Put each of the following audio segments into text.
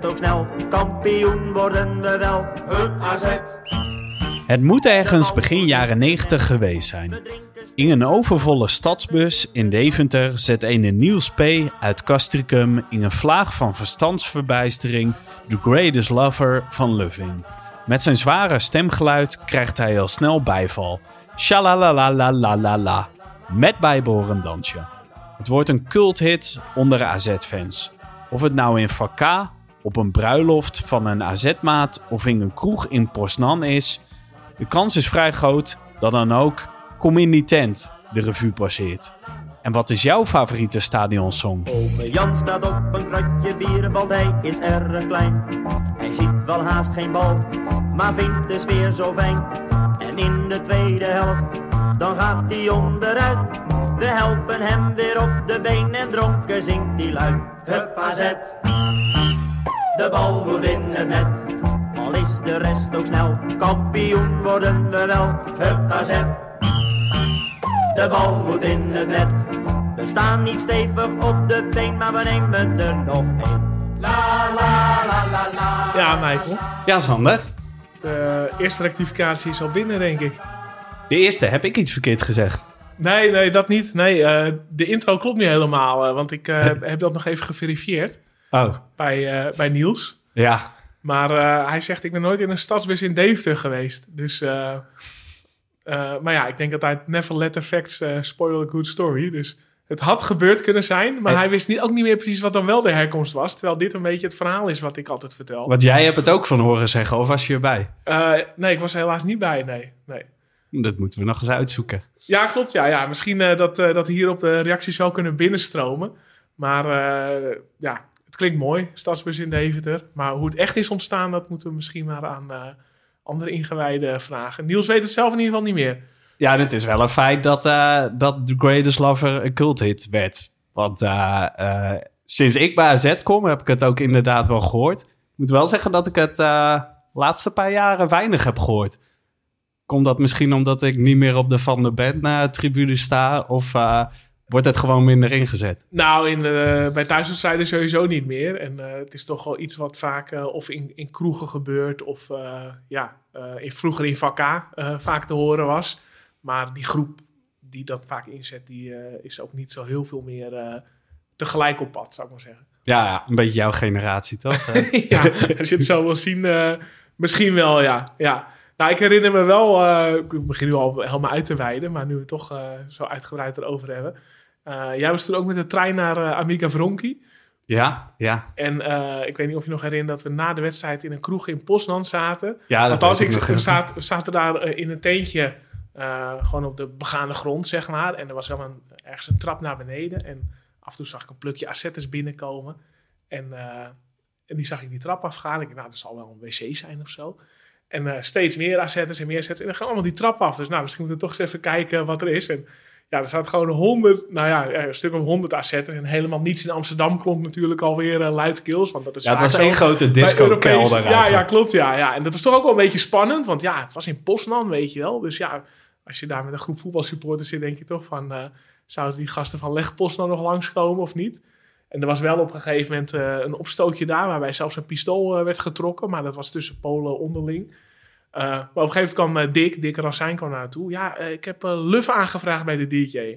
ook snel. Kampioen worden we wel. AZ, Het moet ergens begin jaren 90 geweest zijn. In een overvolle stadsbus in Deventer zet een Niels P. uit Castricum in een vlaag van verstandsverbijstering The Greatest Lover van Loving. Met zijn zware stemgeluid krijgt hij al snel bijval. Shalalalalala. Met bijbehorend dansje. Het wordt een culthit onder AZ-fans. Of het nou in Vakka, op een bruiloft van een AZ-maat of in een kroeg in Poznan is, de kans is vrij groot dat dan ook Kom in die tent de revue passeert. En wat is jouw favoriete stadionsong? Ome Jan staat op een kratje bier, want hij is erg klein. Hij ziet wel haast geen bal, maar vindt de sfeer zo fijn. En in de tweede helft, dan gaat hij onderuit. We helpen hem weer op de been en dronken zingt hij luid. Hup AZ, de bal moet in het net. Al is de rest ook snel, kampioen worden we wel. Hup AZ, de bal moet in het net. We staan niet stevig op de been, maar we nemen er nog een. La la la la la. Ja, Michael. Ja, Sander. De eerste rectificatie is al binnen, denk ik. De eerste, heb ik iets verkeerd gezegd? Nee, nee, dat niet. Nee, eh, de intro klopt niet helemaal. eh, want ik eh, heb, heb dat nog even geverifieerd Oh, bij, eh, bij Niels. ja. Maar eh, hij zegt, ik ben nooit in een stadsbus in Deventer geweest. Dus, eh, eh, maar ja, ik denk dat hij never let the facts eh, spoil a good story. Dus het had gebeurd kunnen zijn. Maar hij wist niet, ook niet meer precies wat dan wel de herkomst was. Terwijl dit een beetje het verhaal is wat ik altijd vertel. Want jij hebt het ook van horen zeggen, of was je erbij? Nee, ik was er helaas niet bij, nee. nee. Dat moeten we nog eens uitzoeken. Ja, klopt. Ja, ja. Misschien dat, dat hierop de reacties wel kunnen binnenstromen. Maar eh, ja, het klinkt mooi. Stadsbus in Deventer. Maar hoe het echt is ontstaan, dat moeten we misschien maar aan eh, andere ingewijden vragen. Niels weet het zelf in ieder geval niet meer. Ja, het is wel een feit dat, eh, dat The Greatest Lover een culthit werd. Want eh, sinds ik bij AZ kom, heb ik het ook inderdaad wel gehoord. Ik moet wel zeggen dat ik het laatste paar jaren weinig heb gehoord. Komt dat misschien omdat ik niet meer op de Van der Ben eh, tribune sta? Of wordt het gewoon minder ingezet? Nou, in, eh, bij thuiswedstrijden sowieso niet meer. En eh, het is toch wel iets wat vaak eh, of in, in kroegen gebeurt... of ja, in, vroeger in vakka vaak te horen was. Maar die groep die dat vaak inzet... die is ook niet zo heel veel meer tegelijk op pad, zou ik maar zeggen. Ja, een beetje jouw generatie, toch? Ja, als je het zo wil zien, misschien wel, ja. ja. Nou, ik herinner me wel, ik begin nu al helemaal uit te wijden, maar nu we het toch zo uitgebreid erover hebben. Eh, jij was toen ook met de trein naar eh, Amica Vronki. ja, ja. En eh, ik weet niet of je nog herinnert dat we na de wedstrijd in een kroeg in Poznan zaten. Ja, dat weet ik, we, zaten, zaten daar in een tentje, eh, gewoon op de begane grond, zeg maar. En er was helemaal een- ergens een trap naar beneden. En af en toe zag ik een plukje assettes binnenkomen. En, en die zag ik die trap afgaan. Ik dacht, nou, dat zal wel een wc zijn of zo. En steeds meer assettes en meer assettes. En dan gaan allemaal die trap af. Dus nou, misschien moeten we toch eens even kijken wat er is. En ja, er staat gewoon honderd, nou ja, een stuk of honderd assettes. En helemaal niets in Amsterdam klonk natuurlijk alweer uh, luidkeels. Want dat is Ja, het was één grote disco-kelder Ja, ja, klopt. Ja, ja. En dat was toch ook wel een beetje spannend. Want ja, het was in Poznan, weet je wel. Dus ja, als je daar met een groep voetbalsupporters zit, denk je toch van... eh, zouden die gasten van Leg Poznan nog langskomen of niet? En er was wel op een gegeven moment eh, een opstootje daar... waarbij zelfs een pistool eh, werd getrokken. Maar dat was tussen Polen onderling. Eh, maar op een gegeven moment kwam eh, Dick, Dick Rassijn kwam naartoe. Ja, eh, ik heb uh, Luf aangevraagd bij de DJ.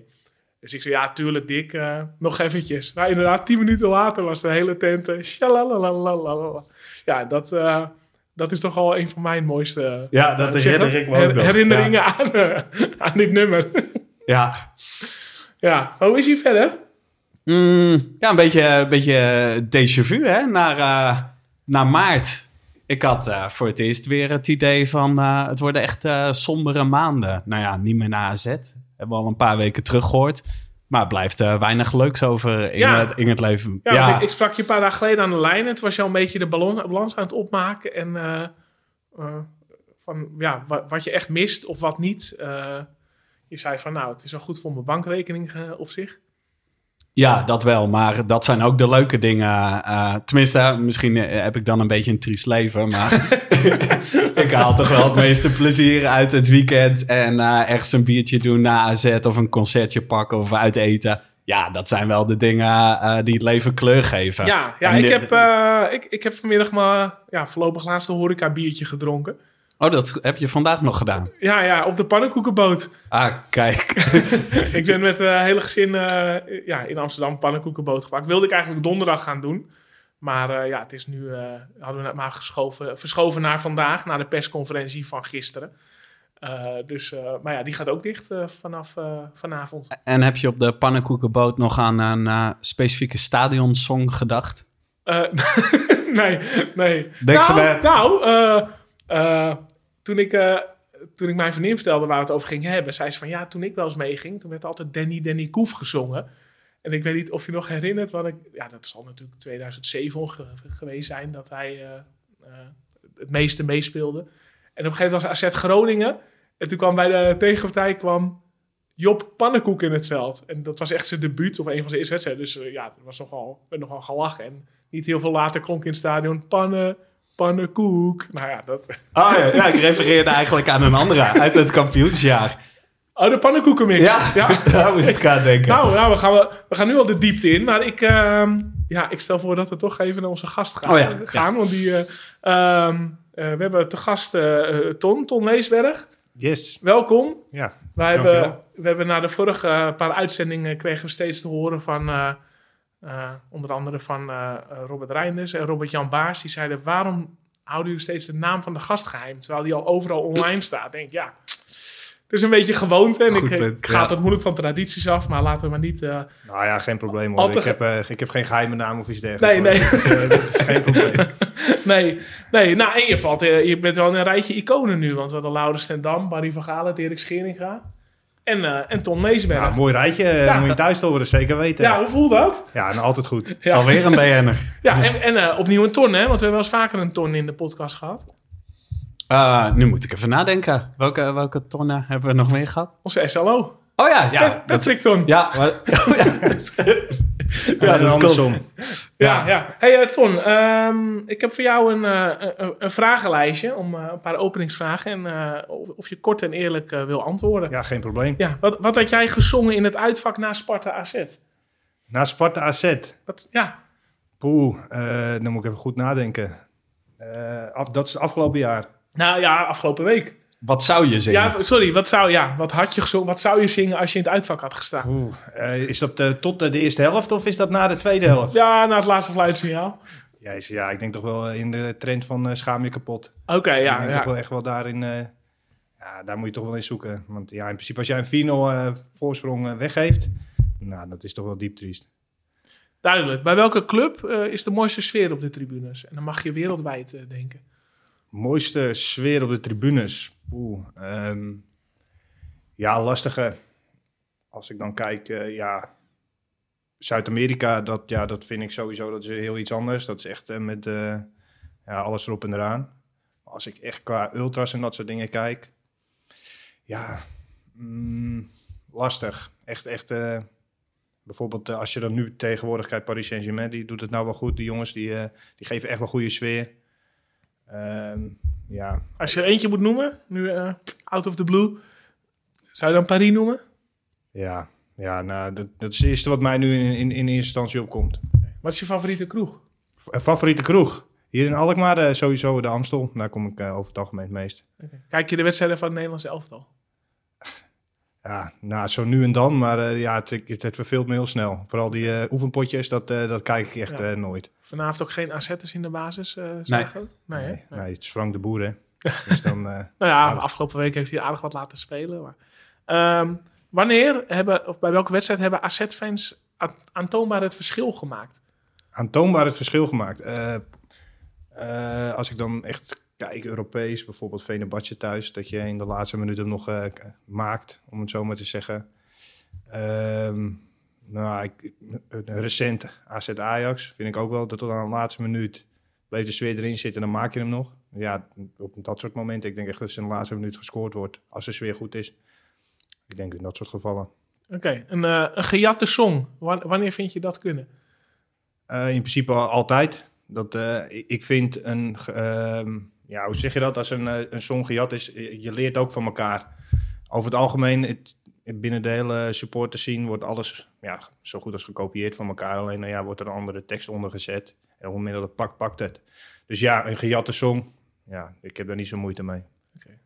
Dus ik zei, ja, tuurlijk Dick, eh, nog eventjes. Nou, inderdaad, tien minuten later was de hele tent... shalalalalala. Ja, dat, eh, dat is toch al een van mijn mooiste Ja, dat zeg herinner ik me her- ook nog. herinneringen aan, aan dit nummer. Ja, ja, hoe is hij verder? Mm, ja, een beetje, een beetje déjà vu, hè? Naar, eh, naar maart. Ik had eh, voor het eerst weer het idee van... eh, het worden echt eh, sombere maanden. Nou ja, niet meer naar AZ. Hebben we al een paar weken teruggehoord. Maar het blijft weinig leuks over in, Ja. het, in het leven. Ja, Ik, ik sprak je een paar dagen geleden aan de lijn. Toen was je al een beetje de ballon, balans aan het opmaken. En van ja, wat, wat je echt mist of wat niet. Je zei van nou, het is wel goed voor mijn bankrekening op zich. Ja, dat wel. Maar dat zijn ook de leuke dingen. Uh, tenminste, misschien eh, heb ik dan een beetje een triest leven. Maar ik haal toch wel het meeste plezier uit het weekend. En uh, ergens een biertje doen na AZ of een concertje pakken of uit eten. Ja, dat zijn wel de dingen die het leven kleur geven. Ja, ja ik, heb, ik, ik heb vanmiddag maar ja, voorlopig laatste horeca biertje gedronken. Oh, dat heb je vandaag nog gedaan? Ja, ja op de pannenkoekenboot. Ah, kijk. ik ben met het uh, hele gezin uh, ja, in Amsterdam pannenkoekenboot gepakt. Wilde ik eigenlijk donderdag gaan doen. Maar uh, ja, het is nu, hadden we het maar geschoven, verschoven naar vandaag, naar de persconferentie van gisteren. dus, maar ja, die gaat ook dicht vanaf vanavond. En heb je op de pannenkoekenboot nog aan een specifieke stadionsong gedacht? nee, nee. Denk nou, nou toen, ik, uh, toen ik mijn vriendin vertelde waar we het over gingen hebben, zei ze van ja, toen ik wel eens meeging, toen werd altijd Danny Danny Koef gezongen. En ik weet niet of je nog herinnert, want ik, ja, dat zal natuurlijk 2007 geweest zijn dat hij uh, het meeste meespeelde. En op een gegeven moment was AZ Groningen. En toen kwam bij de tegenpartij kwam Job Pannenkoek in het veld. En dat was echt zijn debuut of een van zijn eerste wedstrijden. Dus ja, er was nogal, werd nogal gelachen. En niet heel veel later klonk in het stadion Pannen, pannenkoek. Nou ja, dat... Oh ja, ja ik refereerde eigenlijk aan een andere uit het kampioensjaar. Oh, de pannenkoekenmix. Ja, ja. daar moet ik aan denken. Nou, nou we, gaan, we gaan nu al de diepte in. Maar ik, uh, ja, ik stel voor dat we toch even naar onze gast gaan. Oh ja, gaan Want die, uh, uh, we hebben te gast eh, Ton, Ton Leesberg. Yes. Welkom. Ja, Wij hebben, we hebben na de vorige paar uitzendingen kregen we steeds te horen van uh, onder andere van uh, Robert Reinders en Robert-Jan Baars. Die zeiden, waarom houden jullie steeds de naam van de gast geheim? Terwijl die al overal online staat. Denk ja, het is een beetje gewoonte. En ik, ik ga het moeilijk van tradities af, maar laten we maar niet... Uh, nou ja, geen probleem hoor. Ik, heb, ik heb geen geheime naam of iets dergelijks. Nee, nee. Dat, is geen probleem. nee, nee. Nou, en je, valt, je bent wel een rijtje iconen nu. Want we hadden Laurens Stendam, Barry van Galen, Erik Scheringa. En, uh, en Ton Meesberg. Ja, mooi rijtje. Ja, moet je thuis horen, zeker weten. Ja, hoe voelt dat? Ja, nou, altijd goed. Ja. Alweer een BN'er. ja, en, en uh, opnieuw een ton, hè? Want we hebben wel eens vaker een ton in de podcast gehad. Uh, nu moet ik even nadenken. Welke, welke tonnen hebben we nog meer gehad? Onze SLO. Oh ja, ja. Patrick Ton. Ja, maar, oh, ja, ja, dat andersom. Ja, ja. Hey uh, Ton, um, ik heb voor jou een, uh, een, een vragenlijstje om uh, een paar openingsvragen en of, of, je kort en eerlijk wil antwoorden. Ja, geen probleem. Ja, wat, wat had jij gezongen in het uitvak na Sparta AZ? Na Sparta AZ? Wat, ja. Poeh, dan moet ik even goed nadenken. Af, dat is het afgelopen jaar. Nou ja, afgelopen week. Wat zou je zingen? Ja, sorry, wat zou, ja, wat had je gezongen? Wat zou je zingen als je in het uitvak had gestaan? Oeh, uh, is dat uh, tot de eerste helft of is dat na de tweede helft? Ja, na het laatste fluitsignaal. Jezus, ja, ik denk toch wel in de trend van uh, schaam je kapot. Oké, okay, ja. Ik denk ja. toch wel echt wel daarin... ja, daar moet je toch wel in zoeken. Want ja, in principe als jij een 4-0 voorsprong weggeeft... Nou, dat is toch wel diep triest. Duidelijk. Bij welke club is de mooiste sfeer op de tribunes? En dan mag je wereldwijd denken. Mooiste sfeer op de tribunes? Oeh, um, ja, lastige. Als ik dan kijk, uh, ja, Zuid-Amerika, dat, ja, dat vind ik sowieso, dat is heel iets anders. Dat is echt uh, met uh, ja, alles erop en eraan. Als ik echt qua ultras en dat soort dingen kijk, ja, mm, lastig. Echt, echt, bijvoorbeeld als je dan nu tegenwoordig kijkt, Paris Saint-Germain, die doet het nou wel goed. Die jongens, die, die geven echt wel goede sfeer. Um, ja. Als je er eentje moet noemen, nu uh, out of the blue, zou je dan Paris noemen? Ja, ja nou, dat, dat is het eerste wat mij nu in, in, in eerste instantie opkomt. Wat is je favoriete kroeg? F favoriete kroeg? Hier in Alkmaar uh, sowieso de Amstel. Daar kom ik uh, over het algemeen het meest. Okay. Kijk je de wedstrijden van het Nederlandse elftal? Ja, nou, zo nu en dan, maar uh, ja, het, het, het, verveelt me heel snel. Vooral die uh, oefenpotjes, dat, uh, dat kijk ik echt ja. nooit. Vanavond ook geen AZ'ers in de basis, nee. Nee, nee, nee, nee, het is Frank de Boer, hè. dus dan, nou ja, afgelopen week heeft hij aardig wat laten spelen. Maar. Um, wanneer hebben, of bij welke wedstrijd hebben AZ-fans aantoonbaar het verschil gemaakt? Aantoonbaar het verschil gemaakt? als ik dan echt kijk, Europees, bijvoorbeeld Venebadje thuis, dat je in de laatste minuut hem nog uh, maakt, om het zo maar te zeggen. Um, nou, ik, recent AZ Ajax vind ik ook wel dat tot aan de laatste minuut bleef de sfeer erin zitten en dan maak je hem nog. Ja, op dat soort momenten, ik denk echt dat er in de laatste minuut gescoord wordt, als de sfeer goed is. Ik denk in dat soort gevallen. Oké, een, eh, een gejatte song. Wan- wanneer vind je dat kunnen? Eh, in principe al- altijd. Dat, eh, ik- vind een, ehm, ja, hoe zeg je dat? Als een, eh, een song gejat is, eh, je leert ook van elkaar. Over het algemeen, het, binnen de hele supporter scene wordt alles ja, zo goed als gekopieerd van elkaar. Alleen nou ja, wordt er een andere tekst onder gezet. En moment dat het pakt, pakt het. Dus ja, een gejatte song, ja, ik heb daar niet zo moeite mee.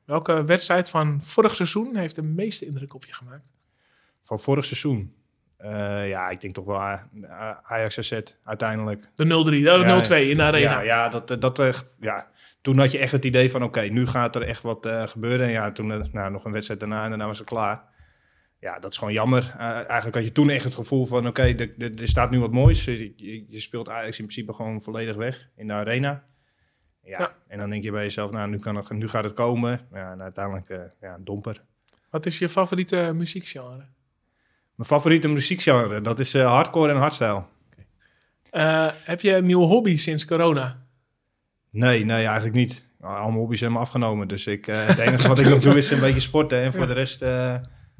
Welke wedstrijd van vorig seizoen heeft de meeste indruk op je gemaakt? Van vorig seizoen. eh, ja, ik denk toch wel A- Ajax AZ uiteindelijk. De 0-3, de Ja, 0-2 in de arena. Ja, ja, dat, eh, dat, eh, ja, toen had je echt het idee van, oké, nu gaat er echt wat eh, gebeuren. En ja, toen eh, nou, nog een wedstrijd daarna en daarna was het klaar. Ja, dat is gewoon jammer. Eh, eigenlijk had je toen echt het gevoel van, oké, er- staat nu wat moois. Je, je- je speelt Ajax in principe gewoon volledig weg in de arena. Ja, Ja. en dan denk je bij jezelf, nou, nu, kan het, nu gaat het komen. Ja, en uiteindelijk, eh, ja, een domper. Wat is je favoriete muziekgenre? Mijn favoriete muziekgenre, dat is hardcore en hardstyle. Heb je een nieuwe hobby sinds corona? Nee, nee, eigenlijk niet. Al mijn hobby's zijn me afgenomen. Dus ik, eh, het enige wat ik nog doe is een beetje sporten. En voor Ja. de rest, eh,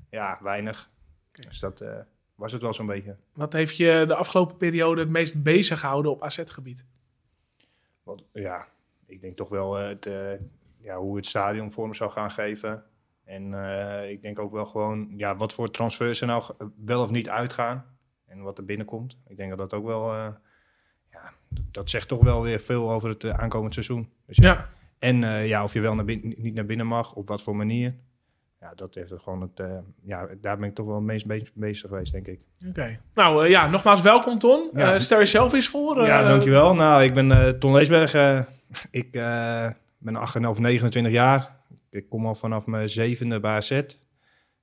ja, weinig. Dus dat eh, was het wel zo'n beetje. Wat heeft je de afgelopen periode het meest bezig gehouden op AZ-gebied? Ja, ik denk toch wel het, ja, hoe het stadion vorm zou gaan geven. En ik denk ook wel gewoon, ja, wat voor transfers er nou wel of niet uitgaan. En wat er binnenkomt. Ik denk dat dat ook wel, ja, dat, zegt toch wel weer veel over het eh, aankomend seizoen. Dus ja, Ja, En eh, ja, of je wel naar bin- niet naar binnen mag, op wat voor manier. Ja, dat heeft het gewoon het. eh, ja, daar ben ik toch wel het meest be- bezig geweest, denk ik. oké. Nou ja, nogmaals welkom Ton. Ja. Stel jezelf eens voor. ja, dankjewel. Nou, ik ben Ton Leesberg. ik ben 28 of 29 jaar. Ik kom al vanaf mijn zevende bij AZ.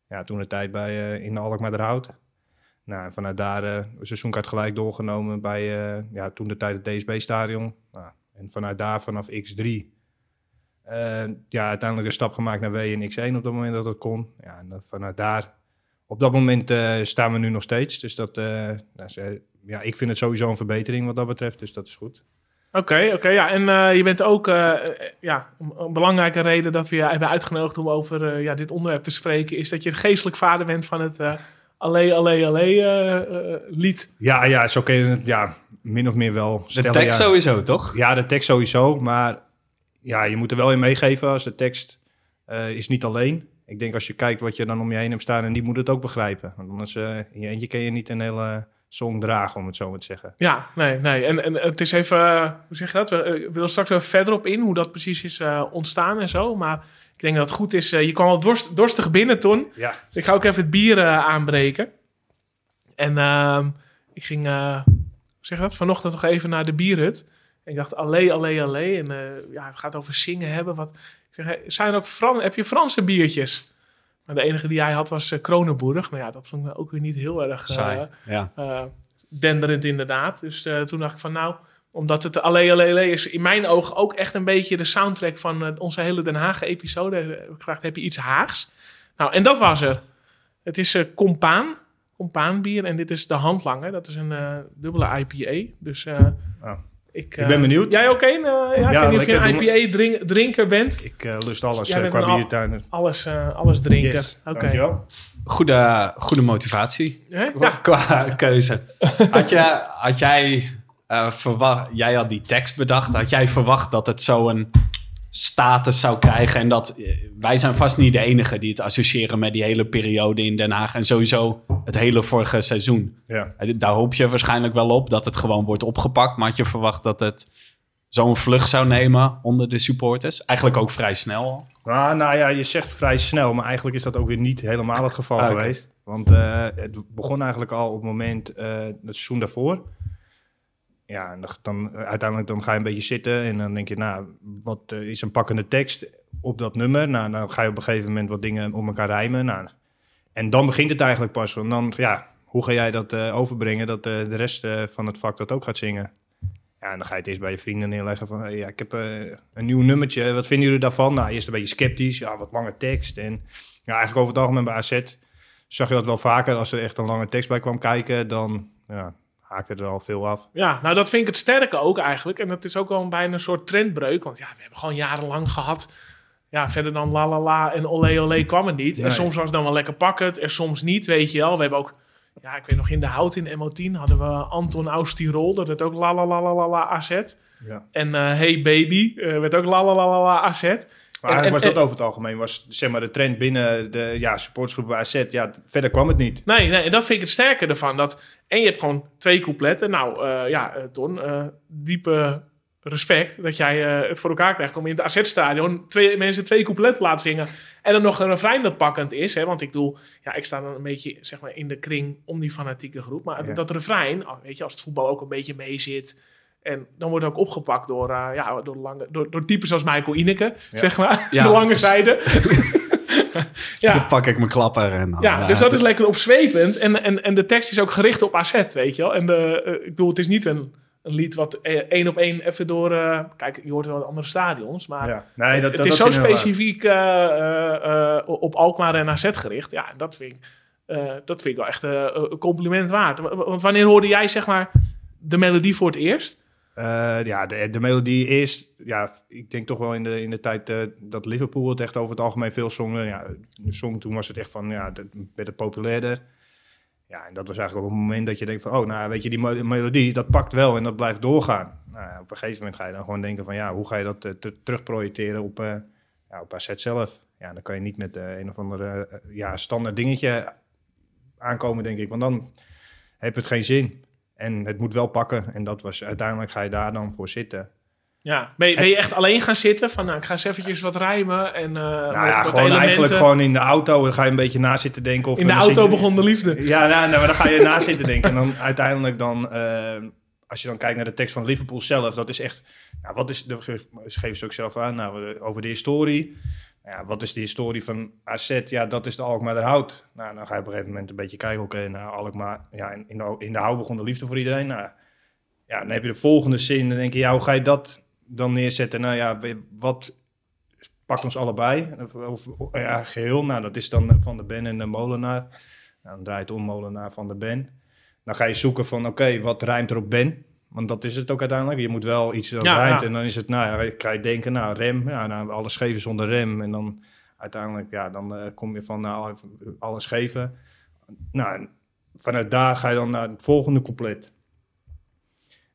Ja, toen de tijd bij in de Alkmaar Hout. Nou, vanuit daar een seizoenkaart gelijk doorgenomen bij eh, ja, toen de tijd het DSB-stadion. Nou, en vanuit daar, vanaf X3, eh, ja, uiteindelijk een stap gemaakt naar W en X1 op dat moment dat het kon. Ja, en vanuit daar, op dat moment staan we nu nog steeds. Dus dat, dat eh, ja, ik vind het sowieso een verbetering wat dat betreft, dus dat is goed. Oké, oké. ja. En je bent ook, ja, een, belangrijke reden dat we je hebben uitgenodigd om over ja, dit onderwerp te spreken, is dat je geestelijk vader bent van het Allee, Allee, Allee eh, eh, lied. Ja, ja, zo kun je het ja, min of meer wel De stellen. tekst ja. sowieso, toch? Ja, de tekst sowieso. Maar ja, je moet er wel in meegeven als de tekst eh, is niet alleen. Ik denk als je kijkt wat je dan om je heen hebt staan en die moet het ook begrijpen. Want anders eh, in je eentje kun je niet een hele song dragen, om het zo maar te zeggen. Ja, nee, nee. En, en het is even, hoe zeg je dat? We willen straks even verder op in hoe dat precies is eh, ontstaan en zo. Maar ik denk dat het goed is. eh, je kwam al dorst, dorstig binnen, Ton. Ja, Dus ik ga ook even het bier eh, aanbreken. En ehm, ik ging, eh, zeg dat, vanochtend nog even naar de bierhut. En ik dacht, allee, allee, allee. En ja, het gaat over zingen hebben. Wat, ik zeg, zijn er ook Fran heb je Franse biertjes? Maar de enige die hij had was Kronenburg. Nou ja, dat vond ik ook weer niet heel erg Saai. Ja. denderend inderdaad. Dus toen dacht ik van nou, omdat het Allee Allee Allee is in mijn ogen ook echt een beetje de soundtrack van eh, onze hele Den Haag-episode. Eh, Ik vraag, heb je iets Haags? Nou, en dat was er. Het is eh Compaan, Compaanbier en dit is de Handlanger. Dat is een eh, dubbele IPA. Dus eh, Oh. ik, Ik ben eh, benieuwd. Jij ook een? eh, ja, ik weet niet of je een IPA drink- drinker bent. ik eh, lust alles eh, qua al- biertuinen. Alles, eh, alles drinken. Yes, Oké. dankjewel. Goede, goede motivatie? Ja, qua keuze. Had, je, had jij eh, verwacht, jij had die tekst bedacht, had jij verwacht dat het zo'n status zou krijgen en dat eh, wij zijn vast niet de enige die het associëren met die hele periode in Den Haag en sowieso het hele vorige seizoen. Ja. Eh, Daar hoop je waarschijnlijk wel op dat het gewoon wordt opgepakt, maar had je verwacht dat het zo'n vlucht zou nemen onder de supporters? Eigenlijk ook vrij snel. Nou, nou ja, je zegt vrij snel, maar eigenlijk is dat ook weer niet helemaal het geval Ah, geweest. Want het begon eigenlijk al op het moment, het seizoen daarvoor. Ja, dan, uiteindelijk dan ga je een beetje zitten en dan denk je, nou, wat eh, is een pakkende tekst op dat nummer? Nou, dan ga je op een gegeven moment wat dingen om elkaar rijmen. Nou, en dan begint het eigenlijk pas. Want dan, ja, hoe ga jij dat eh, overbrengen dat eh, de rest van het vak dat ook gaat zingen? Ja, en dan ga je het eerst bij je vrienden neerleggen van... ja, ik heb een nieuw nummertje, wat vinden jullie daarvan? Nou, eerst een beetje sceptisch, ja, wat lange tekst. En ja, eigenlijk over het algemeen bij AZ zag je dat wel vaker. Als er echt een lange tekst bij kwam kijken, dan ja, haakte er al veel af. Ja, nou dat vind ik het sterke ook eigenlijk. En dat is ook wel bijna een soort trendbreuk. Want ja, we hebben gewoon jarenlang gehad. ja, verder dan la la la en olé olé kwam het niet. Nee. En soms was het dan wel lekker pakkend en soms niet, weet je wel. We hebben ook, ja, ik weet nog in de hout in MO10 hadden we Anton Austirol. Dat werd ook la la la la la la AZ. Ja. En eh, Hey Baby eh, werd ook la la la la la AZ. Maar En- eigenlijk en- was dat over het algemeen, was zeg maar de trend binnen de ja, supportersgroep bij AZ. Ja, verder kwam het niet. Nee, nee, en dat vind ik het sterke ervan. Dat, en je hebt gewoon twee coupletten. Nou, eh, ja, eh, Ton, eh, diepe respect dat jij het voor elkaar krijgt om in het AZ-stadion twee mensen twee coupletten te laten zingen. En dan nog een refrein dat pakkend is. Hè, want ik bedoel, ja, ik sta dan een beetje zeg maar, in de kring om die fanatieke groep. Maar Ja. dat refrein, oh, weet je, als het voetbal ook een beetje mee zit. En dan wordt het ook opgepakt door, eh, ja, door, lange, door, door types als Michael Ineke, Ja. zeg maar. Ja, de lange dus- zijde. ja. Dan pak ik mijn klapper en dan, Ja, eh, dus dat is lekker opzwepend. En, en, en de tekst is ook gericht op AZ, weet je wel. En de, eh, ik bedoel, het is niet een, een lied wat één op één even door... kijk, je hoort wel in andere stadions, maar... Ja. Nee, dat, het dat, is dat zo specifiek op Alkmaar en AZ gericht. Ja, en dat vind ik, dat vind ik wel echt een compliment waard. Want wanneer hoorde jij, zeg maar, de melodie voor het eerst? Eh, ja, de, melodie eerst, ja, ik denk toch wel in de, in de tijd eh, dat Liverpool het echt over het algemeen veel zongen. Ja, zong, toen was het echt van, ja, werd het populairder. Ja, en dat was eigenlijk ook een moment dat je denkt van, oh, nou, weet je, die melodie, dat pakt wel en dat blijft doorgaan. Nou, op een gegeven moment ga je dan gewoon denken van, ja, hoe ga je dat eh, ter- terugprojecteren op, eh ja, op AZ zelf? Ja, dan kan je niet met eh, een of andere eh, ja, standaard dingetje aankomen, denk ik. Want dan heb het geen zin. En het moet wel pakken. En dat was uiteindelijk ga je daar dan voor zitten. Ja, ben je, ben je echt alleen gaan zitten? Van, nou, ik ga eens eventjes wat rijmen en eh nou ja, gewoon elementen. eigenlijk gewoon in de auto. Dan ga je een beetje na zitten denken. Of In de auto je- begon de liefde. Ja, nou, nou, maar dan ga je na zitten denken. En dan uiteindelijk dan, eh, als je dan kijkt naar de tekst van Liverpool zelf, dat is echt, nou, wat is, dat ge- geven ze ook zelf aan, nou, eh, over de historie. Nou Ja, wat is de historie van AZ? Ja, dat is de Alkmaar hout. Nou, dan ga je op een gegeven moment een beetje kijken, oké, nou, Alkmaar, ja, in, de, in de hou begon de liefde voor iedereen. Nou, ja, dan heb je de volgende zin, dan denk je, ja, hoe ga je dat dan neerzetten? Nou ja, wat pakt ons allebei? Of, ja, geheel, nou, dat is dan eh, Van de Ben en de Molenaar. Nou, dan draait om Molenaar van de Ben. Dan ga je zoeken van, oké, wat rijmt er op Ben? Want dat is het ook uiteindelijk. Je moet wel iets dat Ja, rijmt. ja. En dan is het, nou ja, ga je denken, nou, rem. Ja, nou, alles geven zonder rem. En dan uiteindelijk, ja, dan eh, kom je van, nou, alles geven. Nou, vanuit daar ga je dan naar het volgende couplet.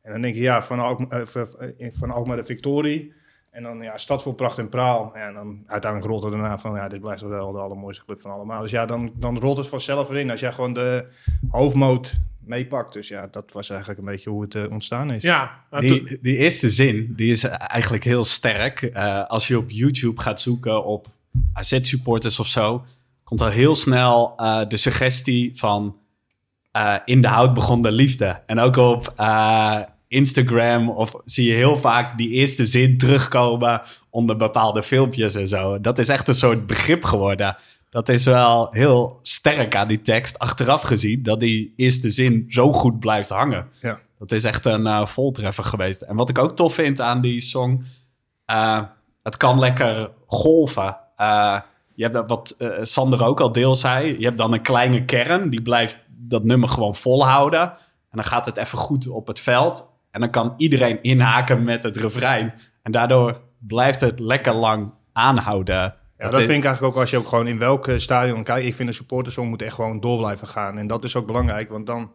En dan denk je, ja, van Alkmaar, eh, eh, van Alkmaar de Victorie. En dan, ja, stad vol pracht en praal. Ja, en dan uiteindelijk rolt het daarna van, ja, dit blijft toch wel de allermooiste club van allemaal. Dus ja, dan, dan rolt het vanzelf erin als jij gewoon de hoofdmoot meepakt. Dus ja, dat was eigenlijk een beetje hoe het eh, ontstaan is. Ja, Die, die eerste zin, die is eigenlijk heel sterk. Eh, als je op YouTube gaat zoeken op AZ-supporters of zo, komt al heel snel eh, de suggestie van eh, in de hout begon de liefde. En ook op eh, Instagram of zie je heel vaak die eerste zin terugkomen onder bepaalde filmpjes en zo. Dat is echt een soort begrip geworden. Dat is wel heel sterk aan die tekst achteraf gezien, dat die eerste zin zo goed blijft hangen. Ja. Dat is echt een eh, voltreffer geweest. En wat ik ook tof vind aan die song, eh, het kan lekker golven. Eh, je hebt dat wat Sander ook al deel zei. Je hebt dan een kleine kern, die blijft dat nummer gewoon volhouden. En dan gaat het even goed op het veld. En dan kan iedereen inhaken met het refrein. En daardoor blijft het lekker lang aanhouden. Ja, dat vind ik eigenlijk ook als je ook gewoon in welk stadion kijkt. Ik vind een supportersong moet echt gewoon door blijven gaan. En dat is ook belangrijk, want dan,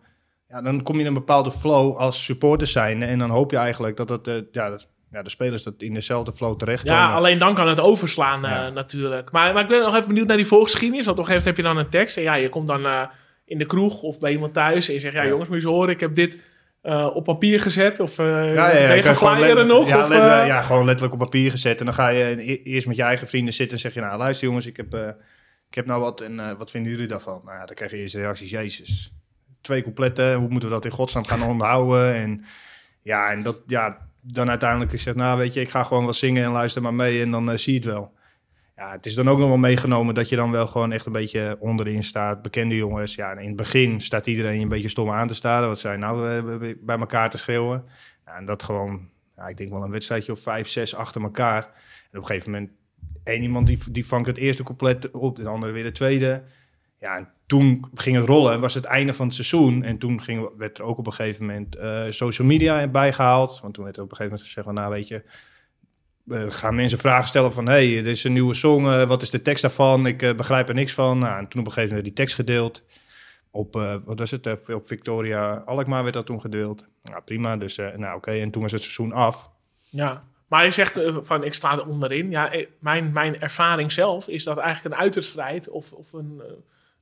ja, dan kom je in een bepaalde flow als supporter zijn. En dan hoop je eigenlijk dat, het, eh, ja, dat ja, de spelers dat in dezelfde flow terechtkomen. Ja, alleen dan kan het overslaan eh, Ja. natuurlijk. Maar, maar ik ben nog even benieuwd naar die voorgeschiedenis. Want op een gegeven moment heb je dan een tekst. En ja, je komt dan eh, in de kroeg of bij iemand thuis. En je zegt, ja, Ja. jongens, moet je eens horen. Ik heb dit eh, op papier gezet. Of uh, Ja, gewoon nog? Ja, of, eh, ja, gewoon letterlijk op papier gezet. En dan ga je e- eerst met je eigen vrienden zitten en zeg je... Nou, luister jongens, ik heb, ik heb nou wat en wat vinden jullie daarvan? Nou ja, dan krijg je eerst reacties. Jezus, twee coupletten, hoe moeten we dat in godsnaam gaan onderhouden? En ja, en dat, ja, dan uiteindelijk is het... Nou, weet je, ik ga gewoon wel zingen en luister maar mee en dan zie je het wel. Ja, het is dan ook nog wel meegenomen dat je dan wel gewoon echt een beetje onderin staat. Bekende jongens. Ja, in het begin staat iedereen een beetje stom aan te staren. Wat zij nou bij elkaar te schreeuwen. Ja, en dat gewoon, ja, ik denk wel een wedstrijdje of vijf, zes achter elkaar. En op een gegeven moment, één iemand die, die vangt het eerste compleet op, de andere weer de tweede. Ja, en toen ging het rollen. was het einde van het seizoen. En toen werd er ook op een gegeven moment eh, social media bijgehaald. Want toen werd er op een gegeven moment gezegd van, nou weet je, gaan mensen vragen stellen van... hey, dit is een nieuwe song, eh, wat is de tekst daarvan? Ik eh, begrijp er niks van. Nou, en toen op een gegeven moment die tekst gedeeld. Op, eh, wat was het, eh, op Victoria Alkmaar werd dat toen gedeeld. Nou, prima, dus eh, nou oké. En toen was het seizoen af. Ja, maar je zegt eh, van ik sta er onderin. Ja, eh, mijn, mijn ervaring zelf is dat eigenlijk een uiterstrijd of, of een, eh,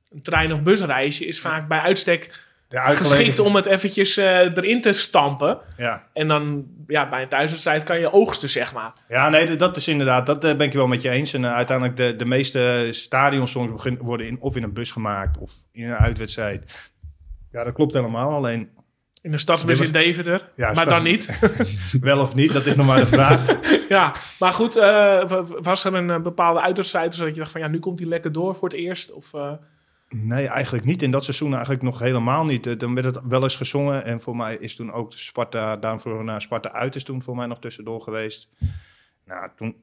een trein- of busreisje is vaak bij uitstek geschikt om het eventjes eh, erin te stampen. Ja. En dan ja, bij een thuiswedstrijd kan je oogsten, zeg maar. Ja, nee, dat- is inderdaad, dat eh, ben ik wel met je eens. En eh, uiteindelijk de, de meeste stadionsongs worden in, of in een bus gemaakt of in een uitwedstrijd. Ja, dat klopt helemaal. Alleen In de stadsbus in Deventer. Ja, maar dan niet. wel of niet, dat is nog maar de vraag. ja, maar goed, wa- was er een bepaalde uitwedstrijd zodat je dacht van ja, nu komt hij lekker door voor het eerst? Of, Nee, eigenlijk niet. In dat seizoen eigenlijk nog helemaal niet. Eh, Dan werd het wel eens gezongen. En voor mij is toen ook Sparta, daarvoor naar Sparta uit is toen voor mij nog tussendoor geweest. Nou, toen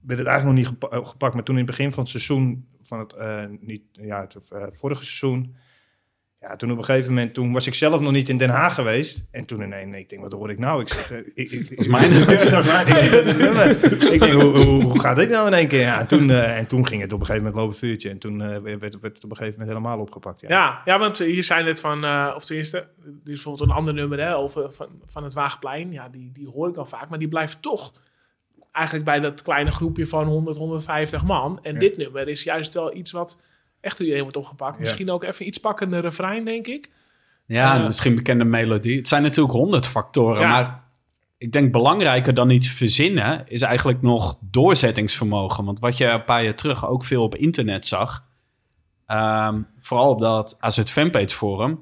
werd het eigenlijk nog niet gepa- gepakt. Maar toen in het begin van het seizoen, van het, eh, niet, ja, het eh, vorige seizoen. Ja, toen op een gegeven moment, toen was ik zelf nog niet in Den Haag geweest. En toen ineens, nee, ik denk, wat hoor ik nou? Ik zeg, eh, ik, ik, is mijn ik denk. Ik hoe, hoe, hoe gaat dit nou in één keer? Ja, en, toen, eh, en toen ging het op een gegeven moment lopen vuurtje. En toen eh, werd, werd het op een gegeven moment helemaal opgepakt. Ja. ja. Ja, want hier zijn het van, eh, of tenminste, er is bijvoorbeeld een ander nummer hè, over, van, van het Waagplein. Ja, die, die hoor ik al vaak, maar die blijft toch eigenlijk bij dat kleine groepje van 100, 150 man. En Ja. dit nummer is juist wel iets wat echt iedereen wordt opgepakt. Ja. Misschien ook even iets pakkender refrein, denk ik. Ja, Eh, misschien bekende melodie. Het zijn natuurlijk honderd factoren, Ja. maar ik denk belangrijker dan iets verzinnen is eigenlijk nog doorzettingsvermogen. Want wat je een paar jaar terug ook veel op internet zag, ehm, vooral op dat AZ Fanpage forum,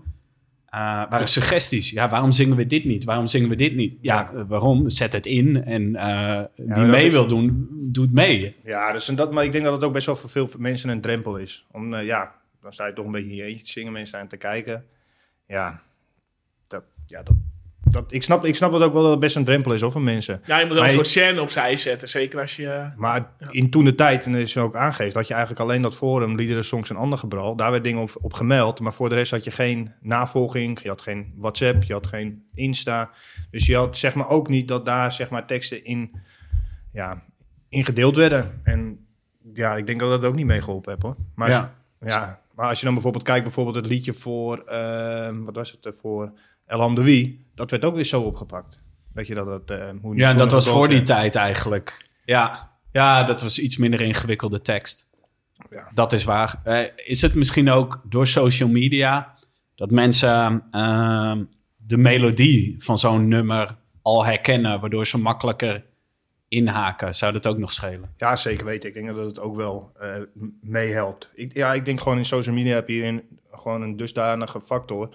eh, waren suggesties. Ja, waarom zingen we dit niet? Waarom zingen we dit niet? Ja, eh, waarom? Zet het in en eh, wie mee is- wil doen, doet mee. Ja, dus en dat, maar ik denk dat het ook best wel voor veel mensen een drempel is. Om, ja, dan sta je toch een beetje in je eentje te zingen, mensen staan te kijken. Ja, dat, ja dat, dat, ik, snap, ik snap het ook wel dat het best een drempel is hoor, voor mensen. Ja, je moet wel een soort scène opzij zetten. Zeker als je... Maar in toen de tijd, en dat is ook aangeeft, had je eigenlijk alleen dat forum, liederen, songs en ander gebral. Daar werd dingen op, op gemeld, maar voor de rest had je geen navolging, je had geen WhatsApp, je had geen Insta. Dus je had zeg maar ook niet dat daar zeg maar teksten in, ja, in gedeeld werden. En ja, ik denk dat dat ook niet meegeholpen heeft hoor. Maar als, Ja. ja, maar als je dan bijvoorbeeld kijkt, bijvoorbeeld het liedje voor, eh, wat was het, eh, voor El Hamdoui, dat werd ook weer zo opgepakt. Weet je dat het, eh, hoe Ja, dat was voor die tijd. tijd eigenlijk. Ja, ja dat was iets minder ingewikkelde tekst. Ja. Dat is waar. Eh, is het misschien ook door social media dat mensen ehm, de melodie van zo'n nummer al herkennen, waardoor ze makkelijker inhaken? Zou dat ook nog schelen? Ja, zeker weten. Ik denk dat het ook wel m- meehelpt. Ik, ja, ik denk gewoon in social media heb je hierin gewoon een dusdanige factor.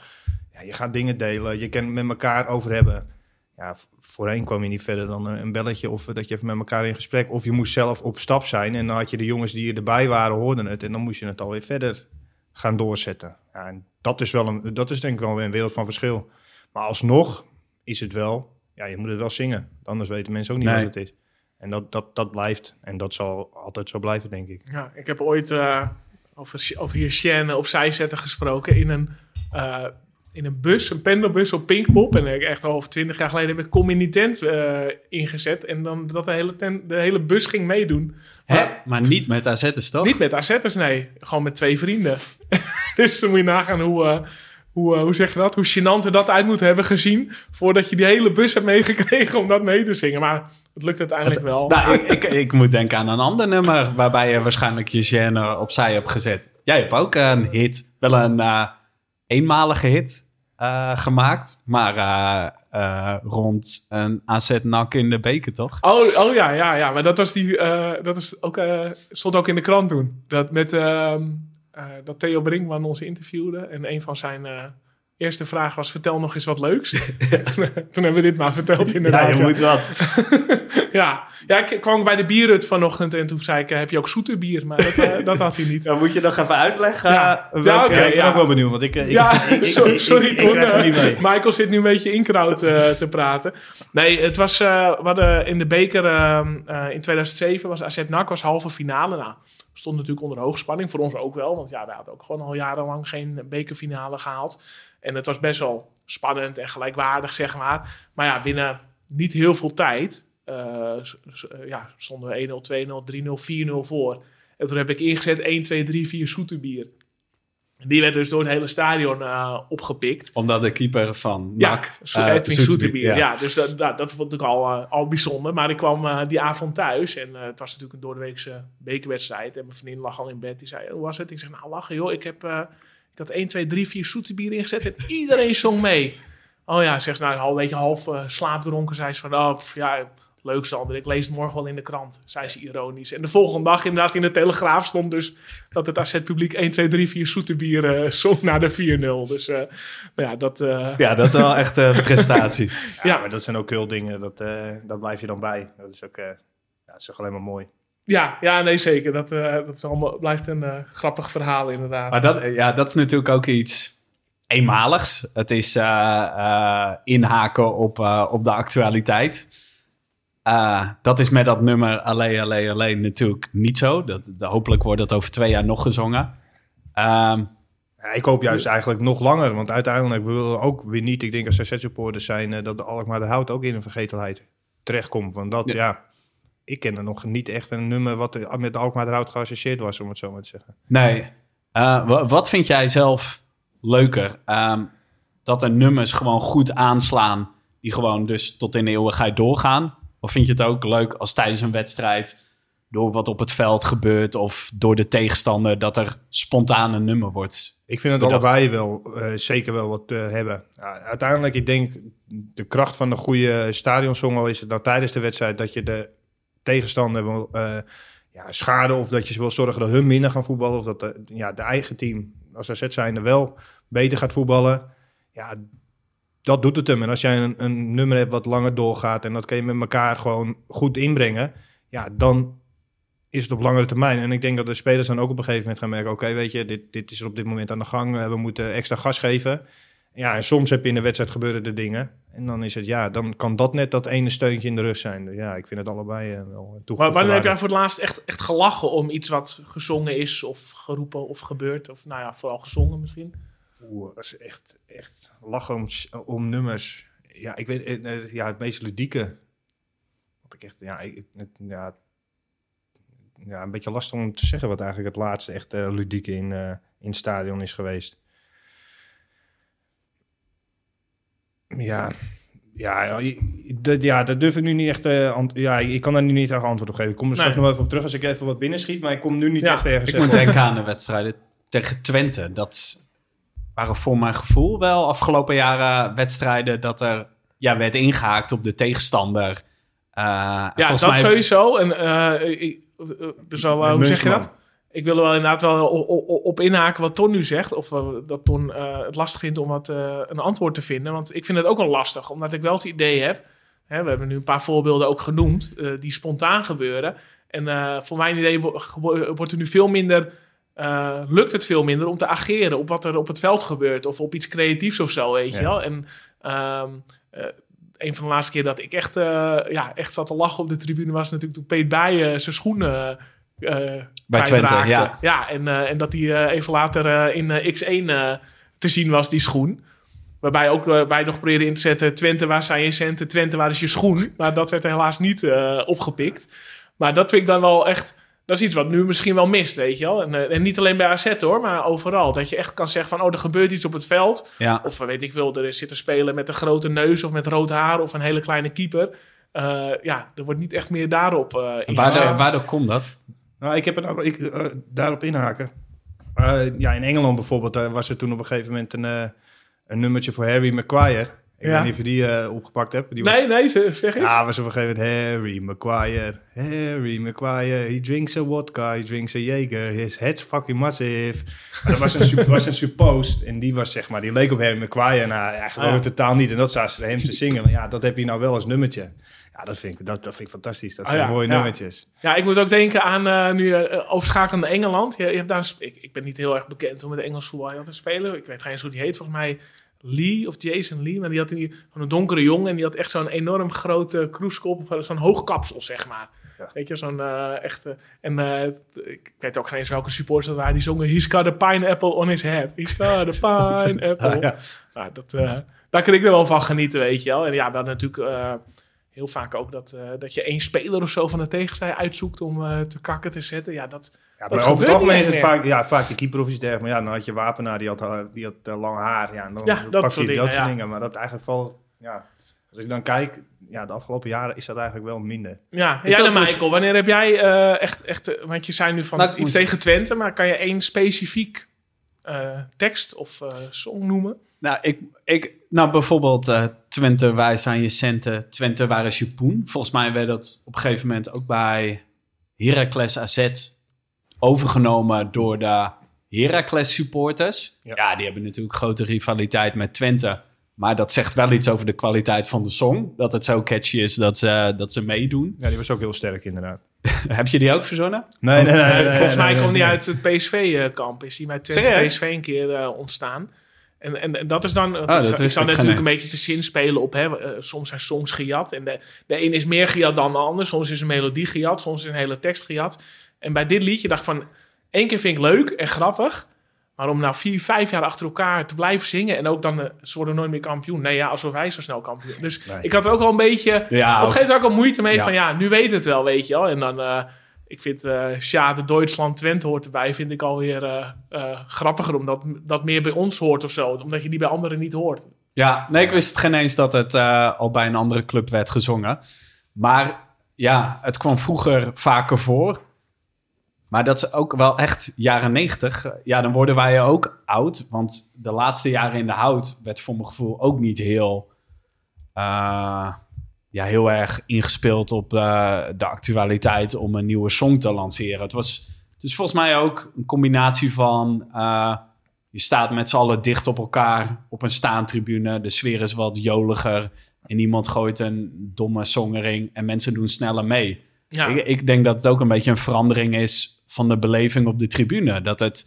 Ja, je gaat dingen delen, je kan het met elkaar over hebben. Ja, voorheen kwam je niet verder dan een belletje of eh, dat je even met elkaar in gesprek. Of je moest zelf op stap zijn en dan had je de jongens die erbij waren, hoorden het. En dan moest je het alweer verder gaan doorzetten. Ja, en dat is, wel een, dat is denk ik wel weer een wereld van verschil. Maar alsnog is het wel, ja, je moet het wel zingen. Anders weten mensen ook niet Nee. wat het is. En dat, dat, dat blijft. En dat zal altijd zo blijven, denk ik. Ja, ik heb ooit eh, over, over hier Sjen opzij zetten gesproken in een, eh, in een bus, een pendelbus op Pinkpop. En ik echt al twintig jaar geleden heb ik communitent eh ingezet. En dan dat de hele, ten- de hele bus ging meedoen. Hè? Maar niet met AZ'ers, toch? Niet met AZ'ers, nee. Gewoon met twee vrienden. dus dan moet je nagaan hoe, eh, hoe, eh, hoe zeg je dat? Hoe gênant er dat uit moet hebben gezien... voordat je die hele bus hebt meegekregen om dat mee te zingen. Maar het lukt uiteindelijk wel. Nou, ik, ik, ik moet denken aan een ander nummer waarbij je waarschijnlijk je gêne opzij hebt gezet. Jij hebt ook een hit, wel een eenmalige hit eh, gemaakt, maar eh, eh, rond een AZ-nak in de beker, toch? Oh, oh ja, ja, ja. Maar dat was die. dat is ook, stond ook in de krant toen. Dat met ehm, eh, dat Theo Brinkman ons interviewde. En een van zijn eerste vragen was: vertel nog eens wat leuks. toen, toen hebben we dit maar verteld inderdaad. Ja, wat. ja. ja, ik kwam bij de bierhut vanochtend en toen zei ik: eh, heb je ook zoete bier? Maar dat, eh, dat had hij niet. Dan moet je nog even uitleggen. Ja. eh, Ja, welke- ik ben ook wel benieuwd, want ik... eh, ik Ja, ik- ik- sorry, ik- sorry eh, mee. Michael zit nu een beetje inkraut eh, te praten. Nee, het was, eh, we hadden in de beker ehm, eh, in 2007 was AZ NAC was halve finale. Nou, stond natuurlijk onder hoogspanning. Voor ons ook wel, want ja, we hadden ook gewoon al jarenlang geen bekerfinale gehaald. En het was best wel spannend en gelijkwaardig, zeg maar. Maar ja, binnen niet heel veel tijd eh, ja, stonden we 1-0, 2-0, 3-0, 4-0 voor. En toen heb ik ingezet 1, 2, 3, 4 zoeterbier. Die werd dus door het hele stadion eh, opgepikt. Omdat de keeper van Ja, NAC... Eh, Edwin Soeterbier, Soeterbier. Ja. dus dat, dat, dat vond ik al, al bijzonder. Maar ik kwam die avond thuis en het was natuurlijk een doordeweekse bekerwedstrijd. En mijn vriendin lag al in bed. Die zei, hoe was het? Ik zei, nou lachen joh. Ik, heb, ik had 1, 2, 3, 4 Soeterbier ingezet en iedereen zong mee. Oh ja, zegt nou, al een beetje half eh, slaapdronken. Zei ze van, oh pff, ja, leuk Sander. Ik lees het morgen wel in de krant. Zei ze ironisch. En de volgende dag inderdaad in de Telegraaf stond dus dat het AZ-publiek 1, 2, 3, 4 Soeterbier eh zong naar de 4-0. Dus eh, nou ja, dat... eh, Ja, dat is wel echt een prestatie. Ja, Ja. maar dat zijn ook heel dingen, dat, eh daar blijf je dan bij. Dat is ook, eh, ja, dat is ook alleen maar mooi. Ja, ja, nee, zeker. Dat, eh, dat is allemaal, blijft een eh, grappig verhaal, inderdaad. Maar dat, ja, dat is natuurlijk ook iets eenmaligs. Het is eh, eh, inhaken op, eh, op de actualiteit. Eh, dat is met dat nummer Allee, Allee, Allee natuurlijk niet zo. Dat, dat- hopelijk wordt dat over twee jaar nog gezongen. Ehm, Ja, ik hoop juist eigenlijk nog langer, want uiteindelijk willen we ook weer niet, ik denk als AZ-supporters zijn, eh, dat de Alkmaar de Hout ook in een vergetelheid terechtkomt. Want dat, Ja. ja. Ik ken er nog niet echt een nummer wat met Alkmaar Hout geassocieerd was, om het zo maar te zeggen. nee. Eh, wa- wat vind jij zelf leuker? Ehm, dat er nummers gewoon goed aanslaan, die gewoon dus tot in de eeuwigheid doorgaan? Of vind je het ook leuk als tijdens een wedstrijd, door wat op het veld gebeurt of door de tegenstander, dat er spontaan een nummer wordt? Ik vind het Bedacht. allebei wel eh, zeker wel wat eh, hebben. Ja, uiteindelijk, ik denk, de kracht van de goede stadionsong al is nou tijdens de wedstrijd dat je de tegenstander eh, ja, schade of dat je wil zorgen dat hun minder gaan voetballen of dat de, ja, de eigen team als AZ zijnde wel beter gaat voetballen. Ja, dat doet het hem. En als jij een, een nummer hebt wat langer doorgaat en dat kun je met elkaar gewoon goed inbrengen, ja, dan is het op langere termijn. En ik denk dat de spelers dan ook op een gegeven moment gaan merken... oké, weet je, dit, dit is op dit moment aan de gang. Eh, We moeten extra gas geven. Ja, en soms heb je in de wedstrijd gebeuren de dingen. En dan is het, ja, dan kan dat net dat ene steuntje in de rug zijn. Dus ja, ik vind het allebei eh, wel Maar toegevoegde wanneer heb jij voor het laatst echt, echt gelachen om iets wat gezongen is of geroepen of gebeurd? Of nou ja, vooral gezongen misschien. Oeh, dat is echt, echt lachen om, om nummers. Ja, ik weet, eh, eh, ja, het meest ludieke. Wat ik echt, ja, ik, het, ja, ja, een beetje lastig om te zeggen wat eigenlijk het laatste echt ludieke in, in het stadion is geweest. Ja, ja, dat, ja, dat durf ik nu niet echt. eh, ja, ik kan daar nu niet echt antwoord op geven. Ik kom er straks Nee. nog even op terug als ik even wat binnenschiet, maar ik kom nu niet Ja, echt ergens. Ik moet denken aan de wedstrijden tegen Twente. Dat waren voor mijn gevoel wel afgelopen jaren wedstrijden dat er ja, werd ingehaakt op de tegenstander. Uh, Ja, dat sowieso. En eh, ik, eh, dus al, eh, hoe zeg je dat? Ik wil er wel inderdaad wel op inhaken wat Ton nu zegt. Of eh, dat Ton eh, het lastig vindt om wat, eh, een antwoord te vinden. Want ik vind het ook wel lastig, omdat ik wel het idee heb. Hè, we hebben nu een paar voorbeelden ook genoemd, die spontaan gebeuren. En voor mijn idee wordt er nu veel minder. lukt het veel minder om te ageren op wat er op het veld gebeurt. Of op iets creatiefs of zo, weet je Ja. wel. En ehm, eh, een van de laatste keer dat ik echt, ja, echt zat te lachen op de tribune was natuurlijk toen Peet Bijen zijn schoenen Bij Twente, ja. Ja, en, eh, en dat hij eh, even later eh, in eh, X1 eh, te zien was, die schoen. Waarbij ook eh, wij nog probeerden in te zetten... Twente, waar zijn je centen? Twente, waar is je schoen? Maar dat werd helaas niet eh, opgepikt. Maar dat vind ik dan wel echt... Dat is iets wat nu misschien wel mist, weet je wel. En, eh, en niet alleen bij AZ hoor, maar overal. Dat je echt kan zeggen van... Oh, er gebeurt iets op het veld. Ja, Of eh, weet ik veel, er zit een speler met een grote neus... of met rood haar of een hele kleine keeper. Eh, ja, er wordt niet echt meer daarop eh en waardoor, waardoor komt dat? Nou, ik heb het ook, ik, eh, daarop inhaken. Eh, ja, in Engeland bijvoorbeeld eh, was er toen op een gegeven moment een, eh, een nummertje voor Harry Maguire. Ik Ja. weet niet of je die opgepakt hebt. Die was, Nee, nee, ze- zeg eens. Ja, was op een gegeven moment Harry Maguire. Harry Maguire, he drinks a vodka, he drinks a Jager, his head's fucking massive. Maar dat was een, was een suppost en die was zeg maar, die leek op Harry Maguire. Nou, eigenlijk Ah, ja. totaal niet. En dat zaten ze hem te zingen. Maar ja, dat heb je nou wel als nummertje. Ja, dat vind ik, dat, dat vind ik fantastisch. Dat Ah, zijn ja, mooie ja. nummertjes. Ja, ik moet ook denken aan eh, nu uh, overschakelen naar Engeland. Je, je hebt daar een ik, ik ben niet heel erg bekend hoe met Engels voetbal. Een speler, ik weet geen eens hoe die heet, volgens mij Lee of Jason Lee. Maar die had die, van een donkere jongen en die had echt zo'n enorm grote kroeskop, of zo'n hoog kapsel, zeg maar. Ja. Weet je, zo'n eh, echte... En ik weet ook geen eens welke supporters dat waren. Die zongen, he's got a pineapple on his head. He's got a pineapple. Ah, ja. Nou, dat, daar kan ik er wel van genieten, weet je wel. En ja, we hadden natuurlijk... heel vaak ook dat, eh, dat je één speler of zo van de tegenstander uitzoekt om eh, te kakken te zetten. Ja, dat, Ja, Dat maar over het algemeen is het vaak, ja, vaak de keeper of iets dergelijks. Maar ja, dan had je Wapenaar, die had, eh, die had lang haar. Ja, en dan Ja, pak dat je soort dat dingen, soort ja. dingen. Maar dat eigenlijk valt, ja, als ik dan kijk, ja, de afgelopen jaren is dat eigenlijk wel minder. ja, Is ja dan Michael, wanneer heb jij eh, echt, echt, want je zei nu van Nou, iets moest- tegen Twente, maar kan je één specifiek eh, tekst of eh, song noemen? Nou, ik, ik, nou bijvoorbeeld eh, Twente, wij zijn je centen. Twente, waar is je poen? Volgens mij werd dat op een gegeven moment ook bij Heracles AZ overgenomen door de Heracles supporters. Ja. Ja. die hebben natuurlijk grote rivaliteit met Twente. Maar dat zegt wel iets over de kwaliteit van de song. Dat het zo catchy is dat ze, dat ze meedoen. Ja, die was ook heel sterk inderdaad. Heb je die ook verzonnen? Nee, nee, nee. Eh, nee, volgens nee, mij nee, komt die nee. uit het PSV-kamp. Is die bij Twente Serieus? PSV een keer eh, ontstaan. En, en, en dat is dan... Oh, dat ik zou natuurlijk een beetje te zin spelen op... Hè, eh, soms zijn songs gejat. En de, de een is meer gejat dan de ander. Soms is een melodie gejat. Soms is een hele tekst gejat. En bij dit liedje dacht ik van... één keer vind ik leuk en grappig. Maar om nou vier, vijf jaar achter elkaar te blijven zingen... en ook dan... eh, ze worden nooit meer kampioen. Nee, ja, alsof wij zo snel kampioen. Dus Nee. ik had er ook wel een beetje... Ja, op een gegeven moment ook al moeite mee Ja. van ja, nu weet het wel, weet je wel. En dan, eh, ik vind eh Sjade Duitsland Twente hoort erbij, vind ik alweer eh grappiger, omdat dat meer bij ons hoort of zo. Omdat je die bij anderen niet hoort. Ja, nee, ik wist het geen eens dat het al bij een andere club werd gezongen. Maar ja, het kwam vroeger vaker voor. Maar dat is ook wel echt jaren negentig. Ja, dan worden wij ook oud. Want de laatste jaren in de hout werd voor mijn gevoel ook niet heel... ja, heel erg ingespeeld op eh, de actualiteit om een nieuwe song te lanceren. Het was... Het is volgens mij ook een combinatie van... eh, je staat met z'n allen dicht op elkaar op een staantribune. De sfeer is wat joliger. En iemand gooit een domme songering en mensen doen sneller mee. Ja, Ik, ik denk dat het ook een beetje een verandering is van de beleving op de tribune. Dat het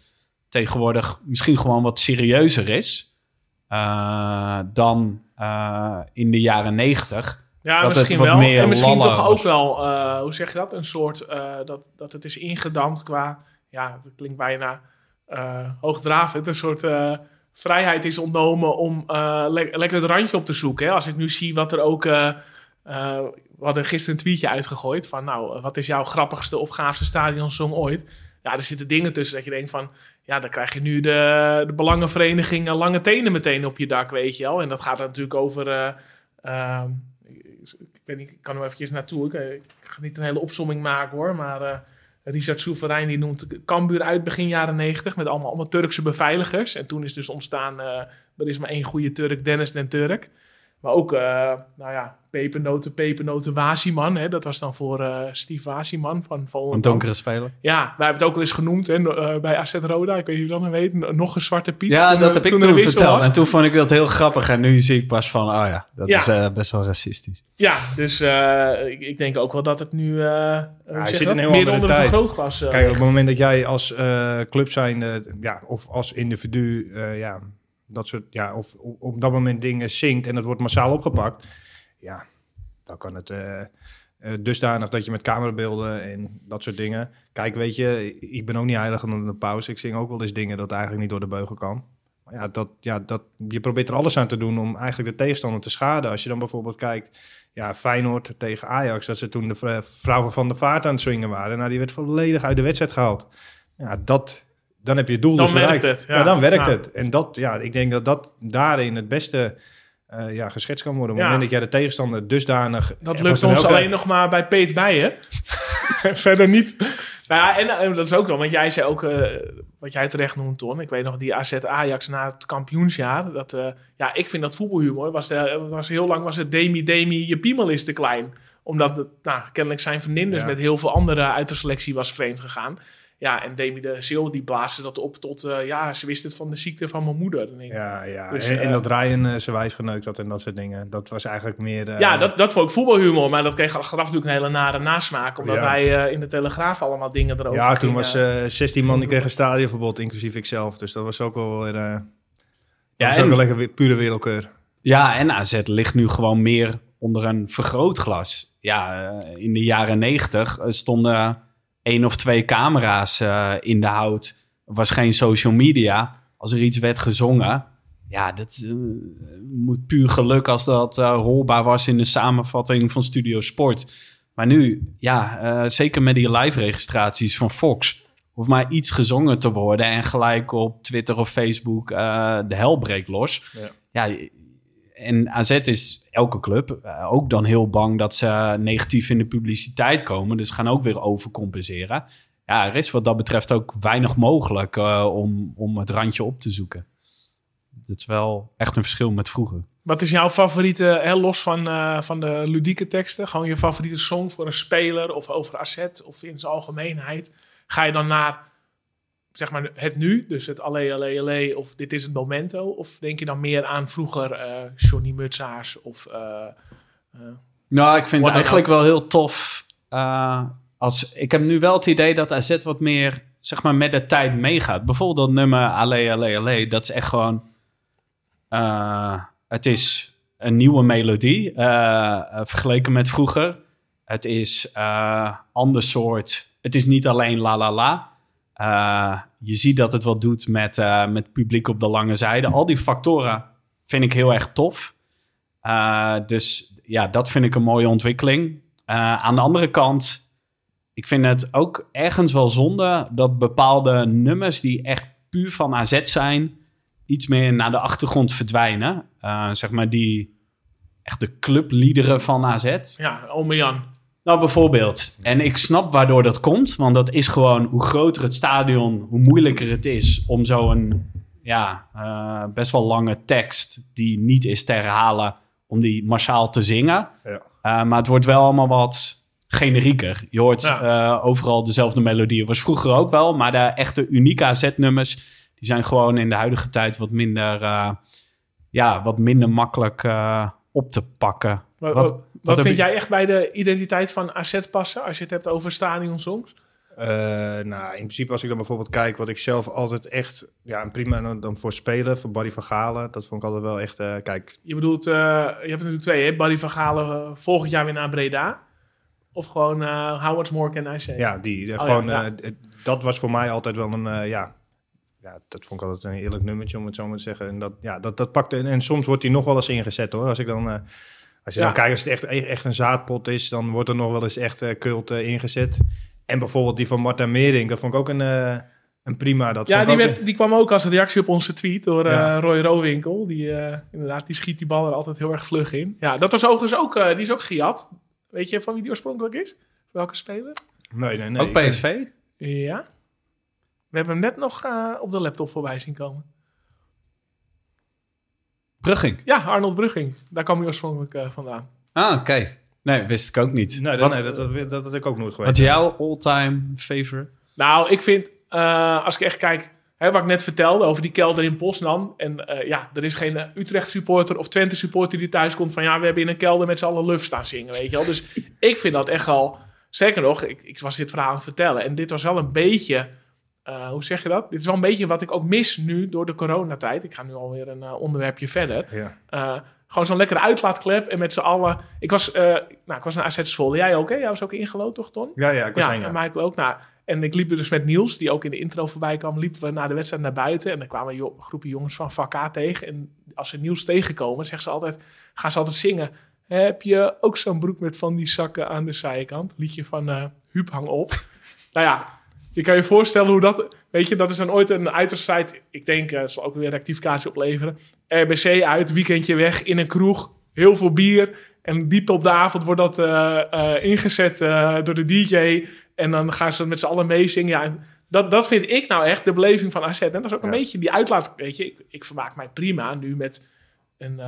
tegenwoordig misschien gewoon wat serieuzer is eh, dan in de jaren negentig. Ja dat misschien wel. En misschien toch was. ook wel, eh, hoe zeg je dat? Een soort, eh, dat, dat het is ingedampt qua, ja, dat klinkt bijna eh hoogdravend. Een soort vrijheid is ontnomen om le- lekker het randje op te zoeken. Hè? Als ik nu zie wat er ook... we hadden gisteren een tweetje uitgegooid van, nou, wat is jouw grappigste of gaafste stadionsong ooit? Ja, er zitten dingen tussen dat je denkt van, ja, dan krijg je nu de, de belangenvereniging Lange Tenen meteen op je dak, weet je wel. En dat gaat dan natuurlijk over, eh, ehm, ik, weet niet, ik kan er eventjes naartoe. Ik, eh, ik ga niet een hele opsomming maken hoor, maar eh, Richard Soeverein die noemt Cambuur uit begin jaren 90 met allemaal, allemaal Turkse beveiligers. En toen is dus ontstaan, eh, er is maar één goede Turk, Dennis den Turk. Maar ook, eh, nou ja, pepernoten, pepernoten, Waziman. Hè? Dat was dan voor eh Steve Waziman van Een Volendam. donkere speler. Ja, wij hebben het ook wel eens genoemd hè, eh, bij AZ Roda. Ik weet niet of je dat nog weet. Nog een zwarte Piet. Ja, toen dat heb ik toen een verteld. was. En toen vond ik dat heel grappig. En nu zie ik pas van, oh ja, dat Ja. is eh, best wel racistisch. Ja, dus eh, ik, ik denk ook wel dat het nu eh zeg zit in een heel meer onder een tijd. vergrootglas. eh, Kijk, op het moment dat jij als eh, club zijnde, ja, of als individu, eh, ja, dat soort, ja, of op, dat moment dingen zingt en het wordt massaal opgepakt, ja, dan kan het eh, eh, dusdanig dat je met camerabeelden en dat soort dingen. Kijk, weet je, ik ben ook niet heilig onder de pauze. Ik zing ook wel eens dingen dat eigenlijk niet door de beugel kan. Maar ja, dat, ja dat, je probeert er alles aan te doen om eigenlijk de tegenstander te schaden. Als je dan bijvoorbeeld kijkt, ja, Feyenoord tegen Ajax, dat ze toen de vr- vrouw van de vaart aan het swingen waren. Nou, die werd volledig uit de wedstrijd gehaald. Ja, dat, dan heb je het doel Dan dus werkt bereikt. het, Ja, ja. dan werkt Ja. het. En dat, ja, ik denk dat dat daarin het beste eh, ja, geschetst kan worden. Op het moment dat jij de tegenstander dusdanig... Dat lukt ons alleen nog maar bij Peet Bijen. Verder niet. Nou ja, en, en dat is ook wel, want jij zei ook, eh, wat jij terecht noemt, Ton. Ik weet nog, die AZ Ajax na het kampioensjaar. Dat, eh, ja, ik vind dat voetbalhumor. Was, de, was heel lang was het Demi, Demi, je piemel is te klein. Omdat, het, nou, kennelijk zijn vriendin dus met heel veel anderen uit de selectie was vreemd gegaan. Ja, en Demi de Sil, die blaasde dat op tot, eh, ja, ze wist het van de ziekte van mijn moeder. Dan denk ik, Ja, ja. Dus, en, en eh, dat Ryan eh, zijn wijf geneukt had en dat soort dingen. Dat was eigenlijk meer... eh, Ja, dat, dat vond ik voetbalhumor, maar dat kreeg achteraf natuurlijk een hele nare nasmaak. Omdat Ja. wij in de Telegraaf allemaal dingen erover Ja, toen gingen. was eh 16 man die kreeg een stadionverbod, inclusief ikzelf. Dus dat was ook wel weer... eh dat Ja, was en- ook wel lekker pure wereldkeur. Ja, en AZ ligt nu gewoon meer onder een vergrootglas. Ja, in de jaren negentig stonden één of twee camera's eh, in de hout. Was geen social media. Als er iets werd gezongen, ja, dat eh, moet puur geluk als dat eh, hoorbaar was in de samenvatting van Studio Sport. Maar nu, ja, zeker met die live-registraties van Fox, hoeft maar iets gezongen te worden en gelijk op Twitter of Facebook de hel breekt los. Ja. Ja, en AZ is elke club eh, ook dan heel bang dat ze negatief in de publiciteit komen. Dus gaan ook weer overcompenseren. Ja, er is wat dat betreft ook weinig mogelijk eh, om, om het randje op te zoeken. Dat is wel echt een verschil met vroeger. Wat is jouw favoriete, hè, los van, eh, van de ludieke teksten, gewoon je favoriete song voor een speler of over asset of in zijn algemeenheid? Ga je dan naar zeg maar het nu, dus het Allee, Allee, Allee of dit is het momento? Of denk je dan meer aan vroeger eh Johnny Mutsaars of... eh, eh, Nou, ik vind het eigenlijk wel heel tof. als, ik heb nu wel het idee dat AZ wat meer zeg maar, met de tijd meegaat. Bijvoorbeeld dat nummer Allee, Allee, Allee. Dat is echt gewoon... het is een nieuwe melodie vergeleken met vroeger. Het is ander soort... Het is niet alleen la la la. Eh, je ziet dat het wat doet met, eh, met publiek op de lange zijde. Al die factoren vind ik heel erg tof. Eh, dus ja, dat vind ik een mooie ontwikkeling. Aan de andere kant, ik vind het ook ergens wel zonde dat bepaalde nummers die echt puur van AZ zijn, iets meer naar de achtergrond verdwijnen. Zeg maar die echt de clubliederen van AZ. ja, Ome Jan. Nou, bijvoorbeeld. En ik snap waardoor dat komt. Want dat is gewoon hoe groter het stadion, hoe moeilijker het is om zo'n ja, eh, best wel lange tekst die niet is te herhalen, om die massaal te zingen. Ja. Eh, maar het wordt wel allemaal wat generieker. Je hoort Ja. eh, overal dezelfde melodieën. Was vroeger ook wel, maar de echte unieke AZ-nummers, die zijn gewoon in de huidige tijd wat minder, ja, wat minder makkelijk op te pakken. Wat, Wat- wat, vind je- jij echt bij de identiteit van AZ passen als je het hebt over stadionsongs? Eh, nou, in principe als ik dan bijvoorbeeld kijk, wat ik zelf altijd echt, ja, en prima dan, voor spelen, voor Barry van Galen, dat vond ik altijd wel echt, eh, kijk, Je bedoelt, eh, je hebt natuurlijk twee, hè? Barry van Galen volgend jaar weer naar Breda. Of gewoon eh Howard's Mork en IC. ja, die, Oh, gewoon, ja, ja. eh, d- dat was voor mij altijd wel een, eh, ja, ja, dat vond ik altijd een eerlijk nummertje, om het zo maar te zeggen. En dat, ja, dat, dat pakte, en, en soms wordt die nog wel eens ingezet hoor, als ik dan... als je Ja. dan kijkt, als het echt, echt een zaadpot is, dan wordt er nog wel eens echt eh cult eh, ingezet. En bijvoorbeeld die van Marta Mering, dat vond ik ook een, eh, een prima. Dat Ja, die, ook werd, die kwam ook als reactie op onze tweet door eh, Ja. Roy Rowinkel. Die, eh, inderdaad, die schiet die bal er altijd heel erg vlug in. Ja, dat was overigens ook, eh, die is ook gejat. Weet je van wie die oorspronkelijk is? Welke speler? Nee, nee, nee. ook PSV? Ja. We hebben hem net nog eh, op de laptop voorbij zien komen. Brugging. Ja, Arnold Brugging. Daar kwam hij oorspronkelijk eh, vandaan. Ah, oké. Nee, wist ik ook niet. Nee, dat, wat, nee, dat, dat, dat had ik ook nooit wat geweten. is jouw all-time favorite? Nou, ik vind, eh, als ik echt kijk, hè, wat ik net vertelde over die kelder in Poznan. En eh, ja, er is geen Utrecht supporter of Twente supporter die thuis komt van ja, we hebben in een kelder met z'n allen luf staan zingen, weet je wel. Dus ik vind dat echt al, sterker nog, ik, ik was dit verhaal aan het vertellen. En dit was wel een beetje, eh, hoe zeg je dat? Dit is wel een beetje wat ik ook mis nu door de coronatijd. Ik ga nu alweer een eh, onderwerpje verder. Ja. Eh, gewoon zo'n lekkere uitlaatklep en met z'n allen. Ik was, nou, ik was naar AZ Zwolle. Jij ook, hè? Jij was ook ingelood, toch, Ton? Ja, ja, ik was Ja, heen, ja. en Michael ook. Nou, en ik liep dus met Niels, die ook in de intro voorbij kwam, liepen we naar de wedstrijd naar buiten. En dan kwamen jo- groepen jongens van vak A tegen. En als ze Niels tegenkomen, zeggen ze altijd, gaan ze altijd zingen. Heb je ook zo'n broek met van die zakken aan de zijkant? Liedje van Huub hang op. nou ja, je kan je voorstellen hoe dat... Weet je, dat is dan ooit een uitwedstrijd. Ik denk, eh, het zal ook weer rectificatie opleveren. RBC uit, weekendje weg, in een kroeg. Heel veel bier. En diep op de avond wordt dat eh, eh, ingezet eh, door de DJ. En dan gaan ze met z'n allen meezingen. Ja, dat, dat vind ik nou echt de beleving van AZ. En dat is ook een beetje die uitlaat. Weet je, ik, ik vermaak mij prima nu met een...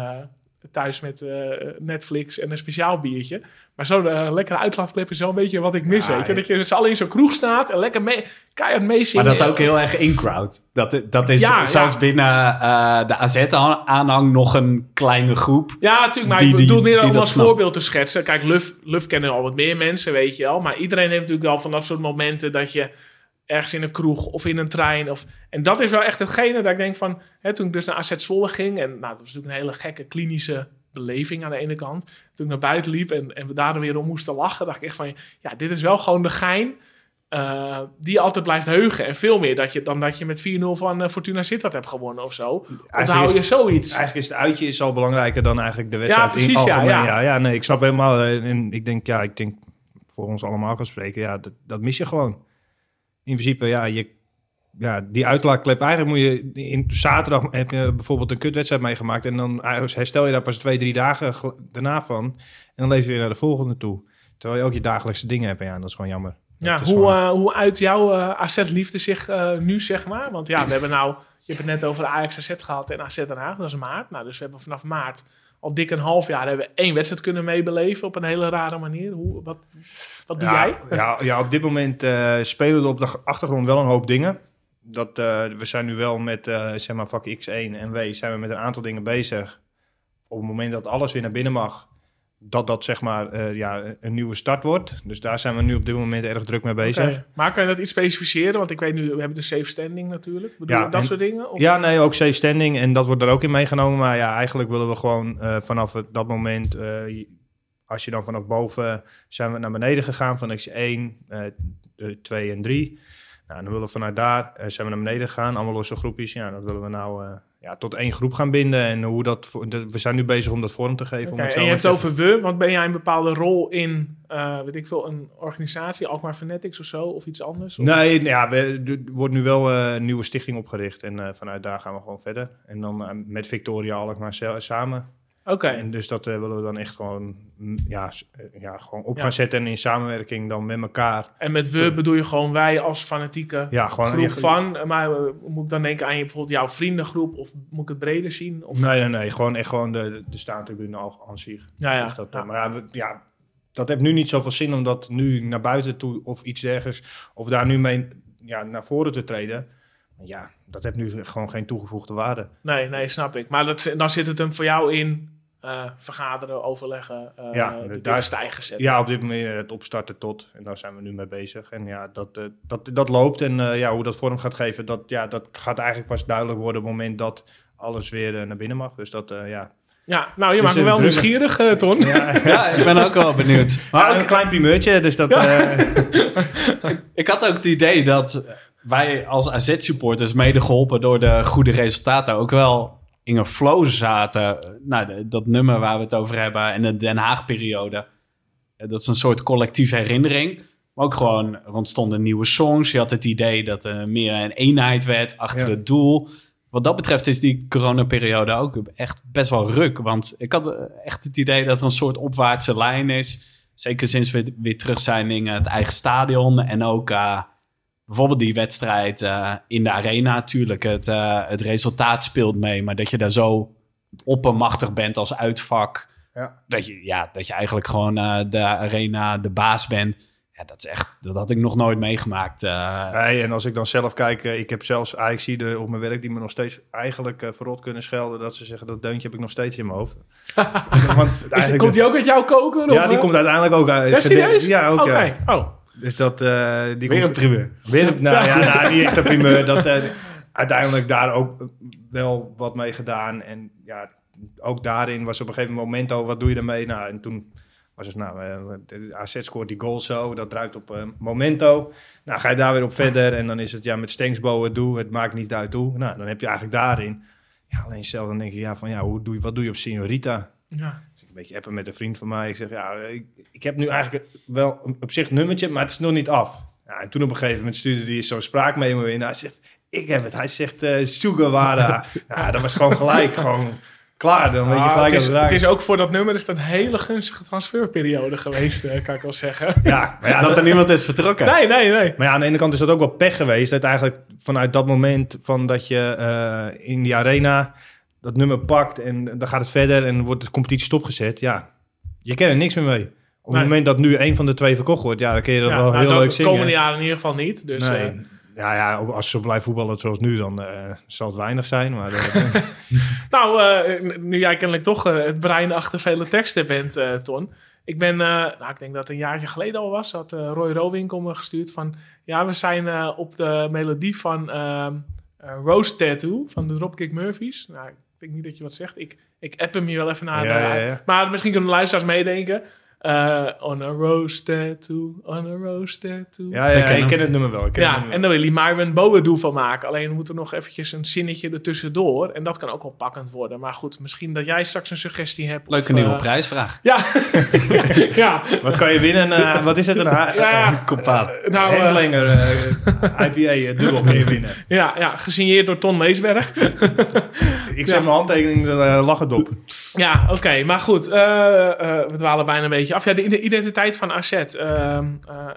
thuis met eh, Netflix en een speciaal biertje. Maar zo'n eh, lekkere uitlaatclip is wel een beetje wat ik mis, Ja, weet je. ja. Dat je met z'n allen in zo'n kroeg staat en lekker mee, keihard meezingen. Maar dat is ook heel erg in-crowd. Dat, dat is Ja, zelfs ja. binnen eh, de AZ-aanhang nog een kleine groep. Ja, natuurlijk. Maar Die- ik bedoel meer om als voorbeeld te schetsen. Kijk, Luf, Luf kennen al wat meer mensen, weet je wel. Maar iedereen heeft natuurlijk wel van dat soort momenten dat je ergens in een kroeg of in een trein. Of, en dat is wel echt hetgene dat ik denk van... Hè, toen ik dus naar AZ Zwolle ging... en nou, dat was natuurlijk een hele gekke klinische beleving aan de ene kant. Toen ik naar buiten liep en, en we daar weer om moesten lachen... dacht ik echt van, ja, dit is wel gewoon de gein... eh, die altijd blijft heugen. En veel meer dat je, dan dat je met 4-0 van eh, Fortuna Sittard hebt gewonnen of zo. Onthoud je zoiets. Eigenlijk is het uitje is al belangrijker dan eigenlijk de wedstrijd Ja, precies, ja. Ja, ja, nee, ik snap helemaal. eh, En ik denk, ja, ik denk voor ons allemaal kan spreken, ja, dat, dat mis je gewoon. In principe, ja, je, ja, die uitlaatklep, eigenlijk moet je in zaterdag heb je bijvoorbeeld een kutwedstrijd meegemaakt en dan herstel je daar pas twee, drie dagen daarna van en dan leef je weer naar de volgende toe. Terwijl je ook je dagelijkse dingen hebt en ja, dat is gewoon jammer. Ja, hoe, gewoon- eh, hoe uit jouw eh, AZ-liefde zich eh, nu, zeg maar? Want ja, we hebben nou... Je hebt het net over de Ajax AZ gehad en AZ Den Haag. Dat is maart. Nou, dus we hebben vanaf maart al dik een half jaar... hebben we één wedstrijd kunnen meebeleven op een hele rare manier. Hoe, wat, wat doe ja, jij? Ja, ja, op dit moment eh, spelen er op de achtergrond wel een hoop dingen. Dat, eh, we zijn nu wel met eh, zeg maar vak X1 en W zijn we met een aantal dingen bezig. Op het moment dat alles weer naar binnen mag, dat dat zeg maar eh, ja, een nieuwe start wordt. Dus daar zijn we nu op dit moment erg druk mee bezig. Maar kan je dat iets specificeren? Want ik weet nu, we hebben de safe standing natuurlijk. Bedoel, Ja, dat en- soort dingen? Of? Ja, nee, ook safe standing en dat wordt er ook in meegenomen. Maar ja, eigenlijk willen we gewoon eh, vanaf het, dat moment, eh, als je dan vanaf boven, zijn we naar beneden gegaan van X1, eh, de 2 en 3. Nou, dan willen we vanuit daar, zijn we naar beneden gegaan, allemaal losse groepjes. Ja, dat willen we nou ja, tot één groep gaan binden. En hoe dat, we zijn nu bezig om dat vorm te geven. om het zo en je hebt het over we, want ben jij een bepaalde rol in, eh, weet ik veel, een organisatie, Alkmaar Fanatics of zo, of iets anders? Of? Nee, nou ja, we, er wordt nu wel eh, een nieuwe stichting opgericht. En eh, vanuit daar gaan we gewoon verder. En dan met Victoria Alkmaar samen. Oké, En dus dat eh, willen we dan echt gewoon, mm, ja, eh, ja, gewoon op Ja. gaan zetten en in samenwerking dan met elkaar. en met we bedoel je gewoon wij als fanatieke Ja, gewoon groep van, eh, maar moet ik dan denken aan je, bijvoorbeeld jouw vriendengroep, of moet ik het breder zien? Of, Nee, nee, nee. Gewoon echt gewoon de, de staantribune al aan zich. ja, ja. Dus dat, ja. Maar we- ja, dat heeft nu niet zoveel zin om dat nu naar buiten toe of iets dergelijks, of daar nu mee ja, naar voren te treden. Ja, dat heeft nu gewoon geen toegevoegde waarde. Nee, nee, snap ik. Maar dat, dan zit het hem voor jou in eh, vergaderen, overleggen, eh Ja, de daar stijgen zetten. Ja, op dit moment het opstarten tot. En daar zijn we nu mee bezig. En ja, dat, eh, dat, dat loopt. En eh, ja, hoe dat vorm gaat geven, dat, ja, dat gaat eigenlijk pas duidelijk worden op het moment dat alles weer eh, naar binnen mag. Dus dat, eh, ja. Ja, nou, je Dus maakt me wel nieuwsgierig, eh, Ton. ja. Ja, ik ben ook wel benieuwd. Maar ook- een klein primeurtje, dus dat... eh, ik had ook het idee dat wij als AZ-supporters, mede geholpen door de goede resultaten, ook wel in een flow zaten. Nou, dat nummer waar we het over hebben en de Den Haag-periode. Eh, Dat is een soort collectieve herinnering. Maar ook gewoon, er ontstonden nieuwe songs. Je had het idee dat er meer een eenheid werd achter Ja. het doel. Wat dat betreft is die coronaperiode ook echt best wel ruk. Want ik had eh, echt het idee dat er een soort opwaartse lijn is. Zeker sinds we weer terug zijn in het eigen stadion. En ook eh, bijvoorbeeld die wedstrijd eh, in de arena. Natuurlijk, het, eh, het resultaat speelt mee. Maar dat je daar zo oppermachtig bent als uitvak. Ja. Dat, je, ja, dat je eigenlijk gewoon eh, de arena de baas bent. Ja, dat is echt, dat had ik nog nooit meegemaakt. eh. Nee, en als ik dan zelf kijk, ik heb zelfs er op mijn werk die me nog steeds eigenlijk eh, verrot kunnen schelden. Dat ze zeggen, dat deuntje heb ik nog steeds in mijn hoofd. Want Is, komt die ook uit jouw koken? ja, of, die komt uiteindelijk ook uit. Ja, serieus? Ja, ook. Oké, ja. oh. Dus dat... eh die Weer een primeur. Weer een, nou ja, nou, niet echt een primeur. Dat, eh, uiteindelijk daar ook wel wat mee gedaan. En ja, ook daarin was op een gegeven moment over, wat doe je ermee? Nou, en toen was het, nou, eh, de AZ scoort die goal zo, dat draait op eh, momento. Nou, ga je daar weer op verder en dan is het, ja, met Stenksbo het doe, het maakt niet uit hoe. Nou, dan heb je eigenlijk daarin, ja, alleen zelf dan denk je, ja, van ja, hoe doe je, wat doe je op Signorita? Ja. Een beetje appen met een vriend van mij. Ik zeg, ja, ik, ik heb nu eigenlijk wel op zich een nummertje, maar het is nog niet af. Ja, en toen op een gegeven moment stuurde hij zo'n spraakmemo in. Hij zegt, ik heb het. Hij zegt, eh Sugawara. ja, dat was gewoon gelijk, gewoon klaar. Dan weet je Ah, gelijk het, is, het is ook voor dat nummer is het een hele gunstige transferperiode geweest, eh, kan ik wel zeggen. Ja, maar ja, dat dat, er niemand is vertrokken. Nee, nee, nee. maar ja, aan de ene kant is dat ook wel pech geweest. Dat eigenlijk vanuit dat moment van dat je eh, in die arena dat nummer pakt en dan gaat het verder en wordt de competitie stopgezet. Ja, je kent er niks meer mee. Op Nee. het moment dat nu een van de twee verkocht wordt, ja, dan kun je dat Ja, wel nou, heel dat- leuk de zingen. komende jaren in ieder geval niet. Dus, nee. eh, ja, ja, als ze blijven voetballen zoals nu, dan eh, zal het weinig zijn. Maar Nou, eh, nu jij kennelijk toch het brein achter vele teksten bent, Ton. Ik ben, nou, ik denk dat het een jaartje geleden al was, had Roy Rowinkel me gestuurd van... Ja, we zijn op de melodie van ehm, eh, Rose Tattoo van de Dropkick Murphys. Nou, denk niet dat je wat zegt. Ik, ik app hem hier wel even naar. Ja, de- ja, ja. Maar misschien kunnen luisteraars meedenken. Eh, on a rose tattoo, on a rose tattoo. Ja, ja, Ik ken ik hem. ken het nummer wel. Ik ken het Ja, nummer en daar wil hij Myron Boadu van maken. Alleen moet er nog eventjes een zinnetje ertussendoor. En dat kan ook wel pakkend worden. Maar goed, misschien dat jij straks een suggestie hebt. Leuke of, nieuwe eh, prijsvraag. Ja. ja. Wat kan je winnen? Eh, wat is het? Een Ja. Compaat. Nou, eh, Handlanger, eh, IPA, eh, dubbel kun je winnen. Ja, ja, gesigneerd door Ton Meesberg. Ik zet mijn handtekening, dan eh, lach het op. Ja, oké. Maar goed, eh, eh, we dwalen bijna een beetje af. Ja, de, de identiteit van AZ. ehm, eh,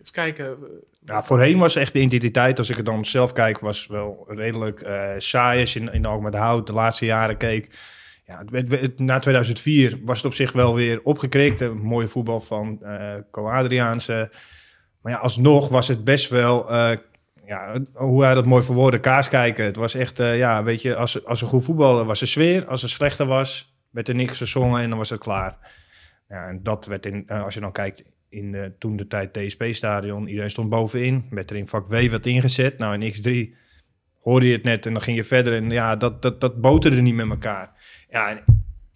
even kijken. Ja, voorheen was echt de identiteit, als ik het dan zelf kijk, was wel redelijk eh saai als je in, in de Hout de laatste jaren keek. Ja, het, na 2004 was het op zich wel weer opgekrikt. Een mooie voetbal van eh Co Adriaanse. Maar ja, alsnog was het best wel, eh, ja, hoe hij dat mooi verwoordde, kaas kijken. Het was echt, eh, ja, weet je, als, als een goed voetballer was er sfeer. Als er slechter was, werd er niks gezongen en dan was het klaar. Ja, en dat werd in, eh, als je dan kijkt in de, toen de tijd DSP-stadion, iedereen stond bovenin. Werd er in vak W wat ingezet. Nou, in X3 hoorde je het net en dan ging je verder. En ja, dat, dat, dat boterde niet met elkaar. Ja,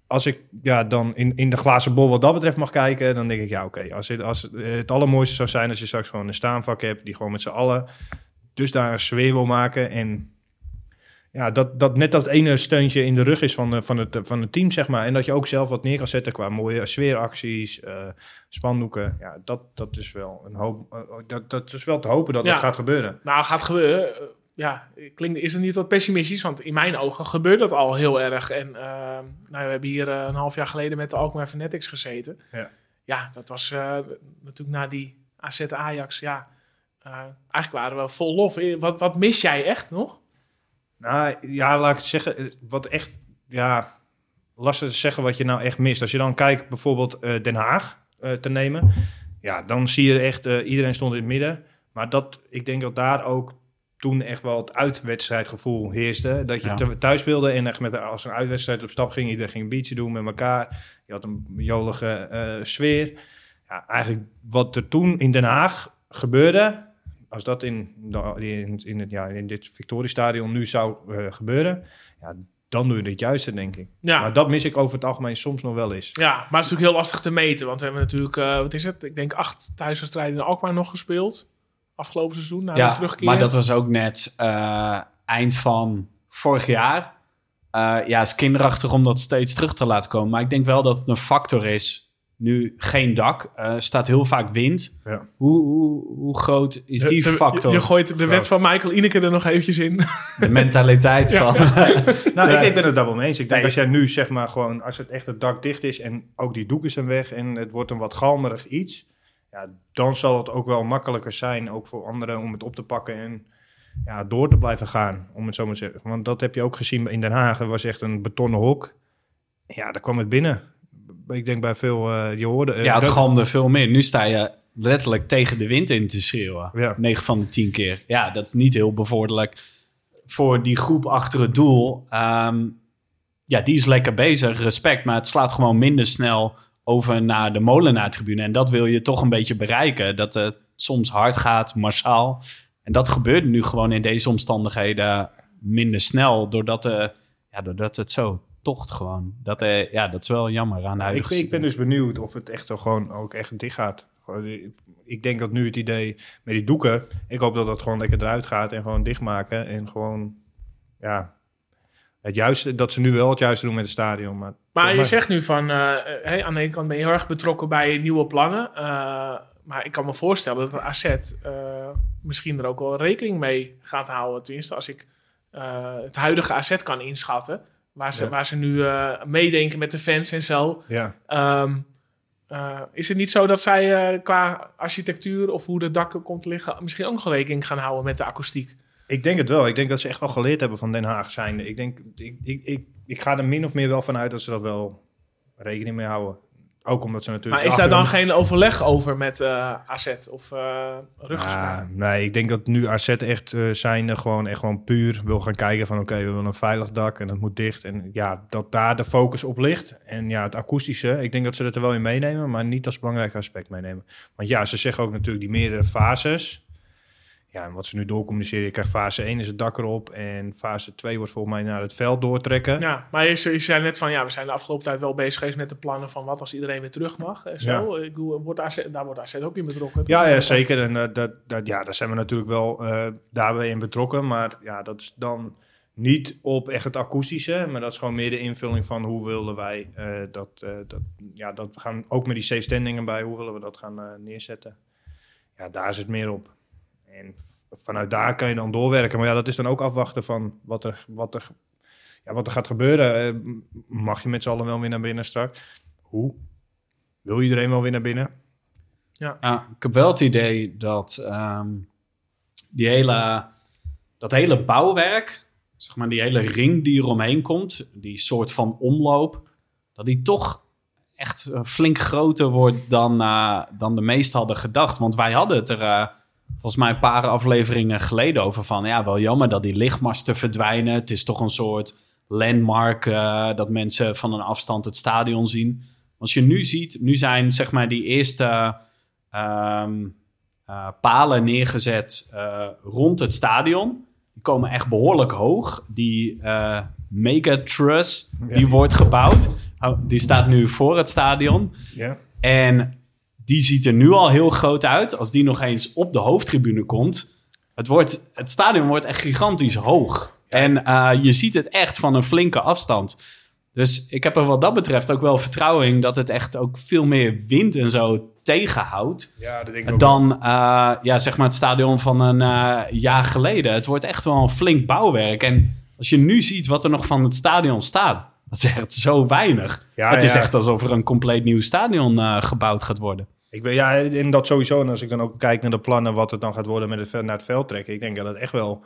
als ik ja, dan in, in de glazen bol wat dat betreft mag kijken, dan denk ik, ja, oké. als, het, als het allermooiste zou zijn als je straks gewoon een staanvak hebt, die gewoon met z'n allen dus daar een sfeer wil maken. En ja, dat, dat net dat ene steuntje in de rug is van, de, van, het, van het team, zeg maar. En dat je ook zelf wat neer kan zetten qua mooie sfeeracties, eh, spandoeken. Ja, dat, dat is wel een hoop. eh, dat, dat is wel te hopen dat Ja. dat gaat gebeuren. Nou, gaat gebeuren. Eh, ja, klinkt, is het niet wat pessimistisch? Want in mijn ogen gebeurt dat al heel erg. En nou, we hebben hier eh, een half jaar geleden met de Alkmaar Fanatics gezeten. Ja. Ja, dat was eh, natuurlijk na die AZ Ajax. Ja, eh, eigenlijk waren we vol lof. Eh, Wat, wat mis jij echt nog? Nou ja, laat ik het zeggen. Wat echt, ja, lastig te zeggen wat je nou echt mist. Als je dan kijkt bijvoorbeeld eh, Den Haag eh, te nemen. Ja, dan zie je echt, eh, iedereen stond in het midden. Maar dat, ik denk dat daar ook toen echt wel het uitwedstrijdgevoel heerste. Dat je Ja. thuis speelde en echt met, als een uitwedstrijd op stap ging. Iedereen ging een biertje doen met elkaar. Je had een jolige sfeer. Ja, eigenlijk wat er toen in Den Haag gebeurde... Als dat in, in, in, het, ja, in dit Victoriestadion nu zou eh, gebeuren... Ja, dan doe je het juiste, denk ik. Ja. Maar dat mis ik over het algemeen soms nog wel eens. Ja, maar het is natuurlijk heel lastig te meten. Want we hebben natuurlijk, eh, wat is het? Ik denk acht thuiswedstrijden in Alkmaar nog gespeeld. Afgelopen seizoen, na de Ja, terugkeer. maar dat was ook net eh, eind van vorig jaar. Eh, ja, is kinderachtig om dat steeds terug te laten komen. Maar ik denk wel dat het een factor is. Nu geen dak, eh staat heel vaak wind. Ja. Hoe, hoe, hoe groot is die De- de- factor? Je, je gooit de wet van Michael Ineke er nog eventjes in. De mentaliteit Ja. van... Nou, Ja. ik, ik ben het daar wel mee eens. Ik denk Nee. als jij nu zeg maar gewoon, als het echt het dak dicht is en ook die doeken zijn weg en het wordt een wat galmerig iets, ja, dan zal het ook wel makkelijker zijn, ook voor anderen, om het op te pakken en ja, door te blijven gaan, om het zo maar te zeggen. Want dat heb je ook gezien in Den Haag. Er was echt een betonnen hok. Ja, daar kwam het binnen. Ik denk bij veel, eh, je hoorde... eh, Ja, het galmde veel meer. Nu sta je letterlijk tegen de wind in te schreeuwen. Ja. 9 van de 10 keer. Ja, dat is niet heel bevorderlijk voor die groep achter het doel. Ehm, ja, die is lekker bezig, respect. Maar het slaat gewoon minder snel over naar de molenaartribune. En dat wil je toch een beetje bereiken. Dat het soms hard gaat, massaal. En dat gebeurt nu gewoon in deze omstandigheden minder snel. Doordat, eh, ja, doordat het zo tocht gewoon. Dat, eh, ja, dat is wel jammer aan de Ja, ik, huidige ik ben dus benieuwd of het echt zo gewoon ook echt dicht gaat. Die- Ik denk dat nu het idee met die doeken, ik hoop dat dat gewoon lekker eruit gaat en gewoon dichtmaken en gewoon, ja, het juiste, dat ze nu wel het juiste doen met het stadion. Maar, Maar je maar- zegt nu van, eh, hey, aan de ene kant ben je heel erg betrokken bij nieuwe plannen. eh, maar ik kan me voorstellen dat AZ eh, misschien er ook wel rekening mee gaat houden. Tenminste, als ik eh, het huidige AZ kan inschatten. Waar ze, Ja. waar ze nu eh, meedenken met de fans en zo. ja. Ehm, eh, is het niet zo dat zij eh, qua architectuur of hoe de dak komt liggen... misschien ook nog rekening gaan houden met de akoestiek? Ik denk het wel. Ik denk dat ze echt wel geleerd hebben van Den Haag zijnde. Ik denk, ik, ik, ik, ik ga er min of meer wel van uit dat ze dat wel rekening mee houden. Ook omdat ze natuurlijk... Maar is daar dan geen overleg over met eh, AZ of uh? Ah, nee, ik denk dat nu AZ echt eh zijn gewoon, echt gewoon puur wil gaan kijken van oké, we willen een veilig dak en dat moet dicht. En ja, dat daar de focus op ligt. En ja, het akoestische, ik denk dat ze dat er wel in meenemen, maar niet als belangrijk aspect meenemen. Want ja, ze zeggen ook natuurlijk die meerdere fases. Ja, en wat ze nu doorcommuniceren, je krijgt fase 1 is het dak erop. En fase 2 wordt volgens mij naar het veld doortrekken. Ja, maar je, je zei net van ja, we zijn de afgelopen tijd wel bezig geweest met de plannen van wat als iedereen weer terug mag. En zo. Ik, wordt AZ, daar wordt AZ ook in betrokken. Ja, ja zeker. En eh, dat, dat, ja, daar zijn we natuurlijk wel eh, daarbij in betrokken. Maar ja, dat is dan niet op echt het akoestische, maar dat is gewoon meer de invulling van hoe willen wij eh, dat, dat, ja, dat we gaan ook met die safe standingen bij, hoe willen we dat gaan neerzetten. Ja, daar is het meer op. En vanuit daar kan je dan doorwerken. Maar ja, dat is dan ook afwachten van wat er, wat er, ja, wat er gaat gebeuren. mag je met z'n allen wel weer naar binnen straks? Hoe? Wil iedereen wel weer naar binnen? Ja. ja ik heb wel het idee dat ehm, die hele, dat hele bouwwerk, zeg maar die hele ring die eromheen komt, die soort van omloop, dat die toch echt eh, flink groter wordt dan, uh, dan de meesten hadden gedacht. Want wij hadden het er uh, volgens mij een paar afleveringen geleden over van... ja, wel jammer dat die lichtmasten verdwijnen. Het is toch een soort landmark dat mensen van een afstand het stadion zien. Als je nu ziet, nu zijn zeg maar die eerste Ehm, eh, palen neergezet uh, rond het stadion. Die komen echt behoorlijk hoog. Die uh, Megatruss, die wordt gebouwd. Oh, die staat nu voor het stadion. Ja. En die ziet er nu al heel groot uit. Als die nog eens op de hoofdtribune komt. Het, wordt, het stadion wordt echt gigantisch hoog. En je ziet het echt van een flinke afstand. Dus ik heb er wat dat betreft ook wel vertrouwen in dat het echt ook veel meer wind en zo tegenhoudt. Ja, dat denk ik dan uh, ja, zeg maar het stadion van een uh, jaar geleden. Het wordt echt wel een flink bouwwerk. En als je nu ziet wat er nog van het stadion staat, dat is echt zo weinig. Ja, het is echt alsof er een compleet nieuw stadion gebouwd gaat worden. Ik weet, ja, in dat sowieso. En als ik dan ook kijk naar de plannen, wat het dan gaat worden met het naar het veld trekken. Ik denk dat het echt wel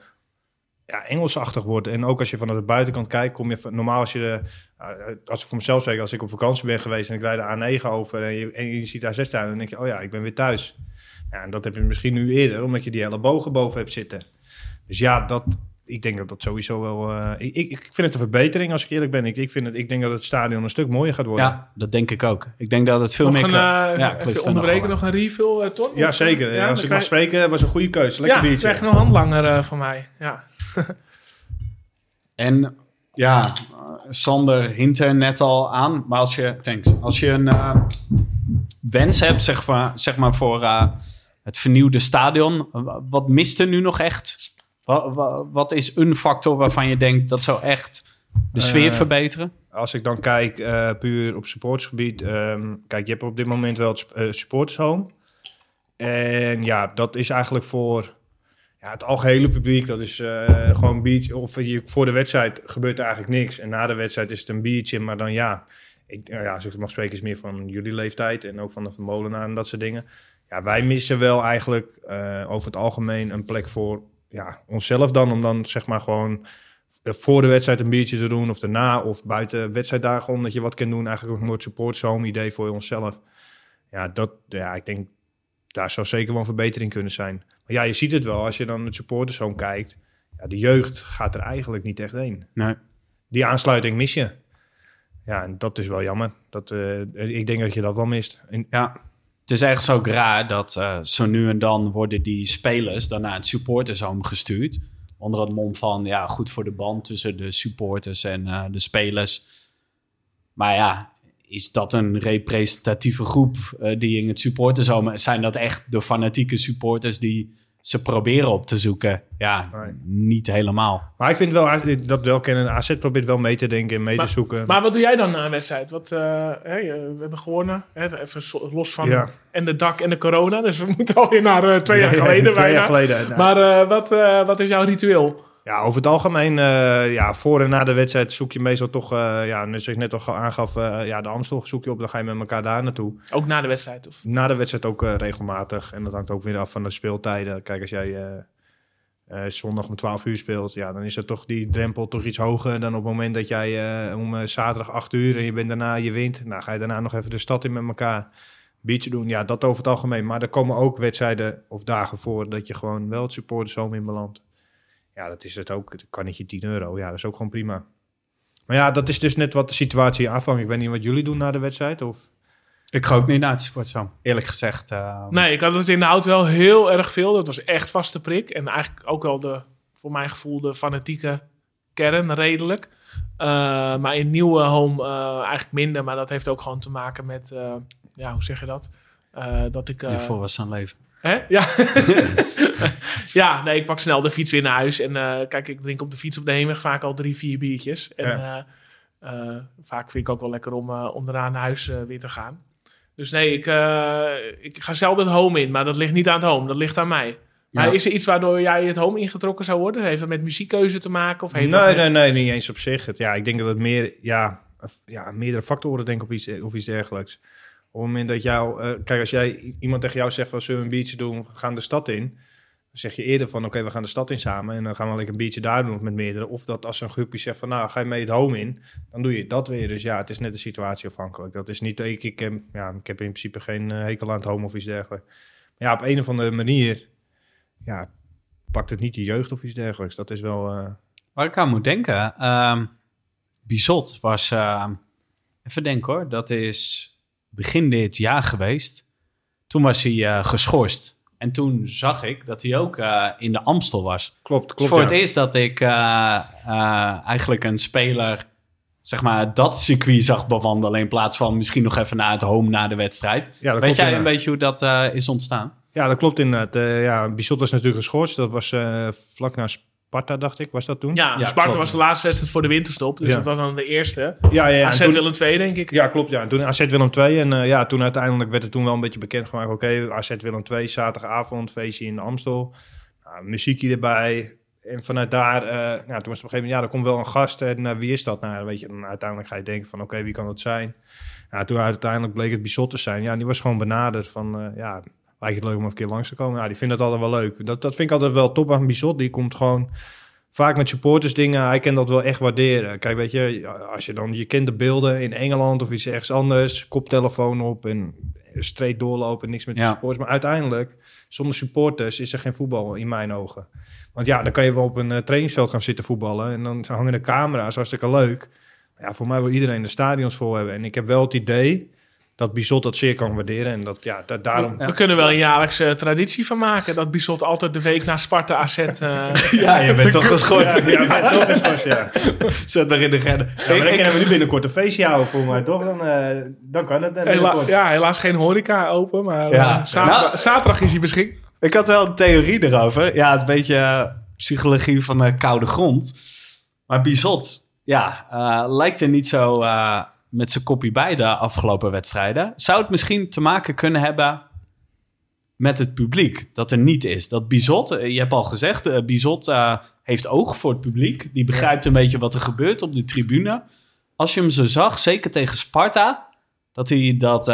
ja, Engelsachtig wordt. En ook als je vanuit de buitenkant kijkt, kom je normaal als je, uh, als ik voor mezelf spreek, als ik op vakantie ben geweest en ik rijd de A9 over en je, en je ziet A6 staan, dan denk je, oh ja, ik ben weer thuis. Ja, en dat heb je misschien nu eerder, omdat je die hele bogen boven hebt zitten. Dus ja, dat, ik denk dat dat sowieso wel. Uh, ik, ik vind het een verbetering als ik eerlijk ben. Ik, ik, vind het, ik denk dat het stadion een stuk mooier gaat worden. Ja, dat denk ik ook. Ik denk dat het veel nog meer. Een, uh, ja, even onderbreken nog, nog, een refill, uh? Ja, zeker. Ja, als ik mag spreken, was een goede keuze. Lekker ja, biertje. Ja, krijg nog een handlanger van mij. Ja. En ja, Sander hint er net al aan. Maar als je, thanks, als je een uh, wens hebt, zeg maar, zeg maar voor uh, het vernieuwde stadion. Wat mist er nu nog echt? Wat, wat, is een factor waarvan je denkt dat zou echt de sfeer uh, verbeteren? Als ik dan kijk puur op supportersgebied. Um, kijk, je hebt op dit moment wel het supportershome. En ja, dat is eigenlijk voor ja, het algehele publiek, dat is uh, gewoon beach. Of je, voor de wedstrijd gebeurt er eigenlijk niks. En na de wedstrijd is het een biertje. Maar dan ja, ik, nou ja als ik mag spreken, is meer van jullie leeftijd. En ook van de Molenaar en dat soort dingen. Ja, wij missen wel eigenlijk uh, over het algemeen een plek voor ja, onszelf dan. Om dan zeg maar gewoon voor de wedstrijd een biertje te doen. Of daarna of buiten wedstrijddagen. Omdat je wat kan doen. Eigenlijk ook een support home idee voor onszelf. Ja, dat, ja, ik denk daar zou zeker wel een verbetering kunnen zijn. Maar ja, je ziet het wel als je dan het supporterzoon kijkt. Ja, de jeugd gaat er eigenlijk niet echt heen. Nee. Die aansluiting mis je. Ja, en dat is wel jammer. Dat, uh, ik denk dat je dat wel mist. En, ja, het is echt zo raar dat uh, zo nu en dan worden die spelers dan naar het supportershome gestuurd. Onder het mom van, ja, goed voor de band tussen de supporters en uh, de spelers. Maar ja, is dat een representatieve groep uh, die in het supportersome... Zijn dat echt de fanatieke supporters die ze proberen op te zoeken? Ja, niet helemaal. Maar ik vind wel dat wel kennen. AZ probeert wel mee te denken en mee te zoeken. Maar wat doe jij dan na een wedstrijd? Wat, uh, hè, we hebben gewonnen. Hè, even los van ja. en de dak en de corona. Dus we moeten alweer naar uh, twee jaar geleden. twee jaar geleden. Nou. Maar wat, wat is jouw ritueel? Ja, over het algemeen, uh, ja, voor en na de wedstrijd zoek je meestal toch, uh, ja, zoals ik net al aangaf, uh, ja, de Amstel zoek je op, dan ga je met elkaar daar naartoe. Ook na de wedstrijd? Of? Na de wedstrijd ook regelmatig. En dat hangt ook weer af van de speeltijden. Kijk, als jij zondag om 12 uur speelt, ja, dan is er toch die drempel toch iets hoger dan op het moment dat jij om zaterdag 8 uur en je bent daarna, je wint. Nou, ga je daarna nog even de stad in met elkaar. Biertje doen, ja, dat over het algemeen. Maar er komen ook wedstrijden of dagen voor dat je gewoon wel het supportershome in belandt. Ja, dat is het ook. Het kan niet je 10 euro. Ja, dat is ook gewoon prima. Maar ja, dat is dus net wat de situatie aanvangt. Ik weet niet wat jullie doen na de wedstrijd. Of... Ik ga ook niet naar het sportzaal, eerlijk gezegd. eh, Nee, ik had het in de hout wel heel erg veel. Dat was echt vaste prik. En eigenlijk ook wel de, voor mijn gevoel, de fanatieke kern redelijk. Eh, maar in nieuwe home eh, eigenlijk minder. Maar dat heeft ook gewoon te maken met, eh, ja, hoe zeg je dat? Eh, dat ik... eh, je volwassen leven. Hè? Ja. ja, nee, ik pak snel de fiets weer naar huis. En eh, kijk, ik drink op de fiets op de heenweg vaak al drie, vier biertjes. En Ja. eh, eh, vaak vind ik ook wel lekker om, om daarna naar huis weer te gaan. Dus nee, ik, ik ga zelf het home in. Maar dat ligt niet aan het home, dat ligt aan mij. Maar Ja. is er iets waardoor jij het home ingetrokken zou worden? Heeft dat met muziekkeuze te maken? Of heeft dat Nee, met- nee, nee, niet eens op zich. Het, ja, ik denk dat het meer, ja, ja, meerdere factoren denk ik, of iets, of iets dergelijks. Op het moment dat jou, eh, kijk, als jij iemand tegen jou zegt van zullen we een biertje doen, we gaan de stad in. Dan zeg je eerder van oké, we gaan de stad in samen en dan gaan we lekker een biertje daar doen met meerdere. Of dat als een groepje zegt van nou, ga je mee het home in, dan doe je dat weer. Dus ja, het is net de situatie afhankelijk. Dat is niet, ik, ik, heb- ja, ik heb in principe geen eh, hekel aan het home of iets dergelijks. Maar ja, op een of andere manier, ja, pakt het niet de jeugd of iets dergelijks. Dat is wel... eh, Waar ik aan moet denken, ehm Bizot was, ehm, even denken hoor, dat is begin dit jaar geweest. Toen was hij eh, geschorst. En toen zag ik dat hij ook eh, in de Amstel was. Klopt, Dus klopt. voor ja. het eerst dat ik eh, eigenlijk een speler, zeg maar, dat circuit zag bewandelen. In plaats van misschien nog even naar het home na de wedstrijd. Ja, Weet jij een beetje hoe dat is ontstaan? Ja, dat klopt inderdaad. Ja, Bizot was natuurlijk geschorst. Dat was vlak na Sparta, dacht ik. Was dat toen? Ja, Ja, Sparta klopt. was de laatste wedstrijd voor de winterstop. Dus Ja. dat was dan de eerste. ja, ja. ja. AZ toen- Willem II, denk ik. ja, klopt. Ja. En toen AZ Willem 2. En eh, ja, toen uiteindelijk werd het toen wel een beetje bekendgemaakt. Oké, AZ Willem 2, zaterdagavond, feestje in Amstel. Nou, muziekje erbij. En vanuit daar, eh, nou, toen was het op een gegeven moment, ja, er komt wel een gast. En wie is dat? Nou, weet je, dan uiteindelijk ga je denken van, oké, wie kan dat zijn? Ja, toen uiteindelijk bleek het Bizot te zijn. Ja, die was gewoon benaderd van, eh, ja, lijkt het leuk om een keer langs te komen? Ja, die vindt het altijd wel leuk. Dat, dat vind ik altijd wel top aan Bizot. Die komt gewoon vaak met supporters dingen. Hij kan dat wel echt waarderen. Kijk, weet je, als je dan, je kent de beelden in Engeland of iets ergens anders. Koptelefoon op en streed doorlopen, niks met de Ja. supporters. Maar uiteindelijk, zonder supporters is er geen voetbal in mijn ogen. Want ja, dan kan je wel op een eh, trainingsveld gaan zitten voetballen. En dan hangen de camera's, hartstikke leuk. Ja, voor mij wil iedereen de stadions vol hebben. En ik heb wel het idee dat Bizot dat zeer kan waarderen. En dat, ja, da- daarom... We kunnen wel een jaarlijkse traditie van maken. Dat Bizot altijd de week naar Sparta AZ... eh, Ja, je bent toch geschorst. Ja, ja, maar toch vast, ja. Zet er in de agenda. Ja, maar dan kunnen we nu binnenkort een feestje houden voor mij, toch? Dan, eh, dan kan het. eh, hela- ja, helaas geen horeca open, maar Ja. eh, zaterdag, Nou- zaterdag is hij beschikbaar. Ik had wel een theorie erover. Ja, het is een beetje eh, psychologie van de koude grond. Maar Bizot, ja, eh, lijkt er niet zo eh, met zijn kopie bij de afgelopen wedstrijden. Zou het misschien te maken kunnen hebben met het publiek dat er niet is? Dat Bizot, eh, je hebt al gezegd, eh, Bizot eh, heeft oog voor het publiek. Die begrijpt een beetje wat er gebeurt op de tribune. Als je hem zo zag, zeker tegen Sparta, dat hij dat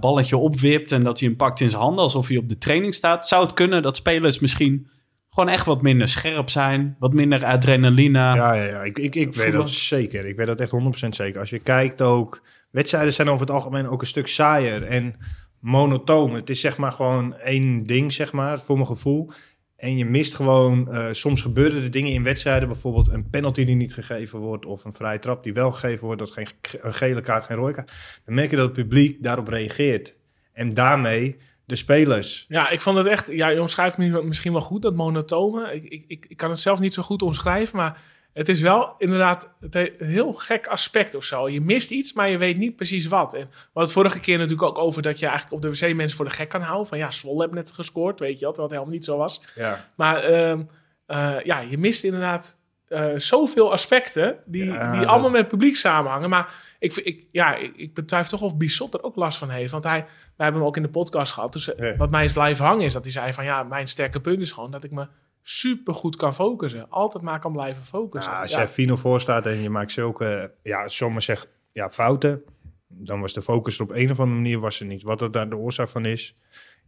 balletje opwipt en dat hij hem pakt in zijn handen alsof hij op de training staat. Zou het kunnen dat spelers misschien gewoon echt wat minder scherp zijn, wat minder adrenaline? Ja, ja, ja. Ik, ik, ik weet dat zeker. Ik weet dat echt 100% zeker. Als je kijkt ook... Wedstrijden zijn over het algemeen ook een stuk saaier en monotoom. Het is zeg maar gewoon één ding, zeg maar, voor mijn gevoel. En je mist gewoon... eh, soms gebeuren er dingen in wedstrijden. Bijvoorbeeld een penalty die niet gegeven wordt... of een vrije trap die wel gegeven wordt. Dat geen ge- een gele kaart, geen rode kaart. Dan merk je dat het publiek daarop reageert. En daarmee de spelers... Ja, ik vond het echt... Ja, je omschrijft me misschien wel goed, dat monotome. Ik, ik, ik, kan het zelf niet zo goed omschrijven, maar... Het is wel inderdaad een heel gek aspect of zo. Je mist iets, maar je weet niet precies wat. En we het vorige keer natuurlijk ook over dat je eigenlijk op de wc mensen voor de gek kan houden. Van ja, Zwolle heeft net gescoord, weet je wat, wat helemaal niet zo was. Ja, Maar ehm, eh, ja, je mist inderdaad eh, zoveel aspecten die, Ja, die allemaal met het publiek samenhangen. Maar ik, ik, ja, ik, ik betwijfel toch of Bissot er ook last van heeft. Want hij, wij hebben hem ook in de podcast gehad. Dus eh, wat mij is blijven hangen is dat hij zei van ja, mijn sterke punt is gewoon dat ik me super goed kan focussen. Altijd maar kan blijven focussen. Nou, als Ja. jij 4-0 voor staat en je maakt zulke, ja, sommigen zeggen, ja, fouten, dan was de focus er op een of andere manier was er niet. Wat er daar de oorzaak van is,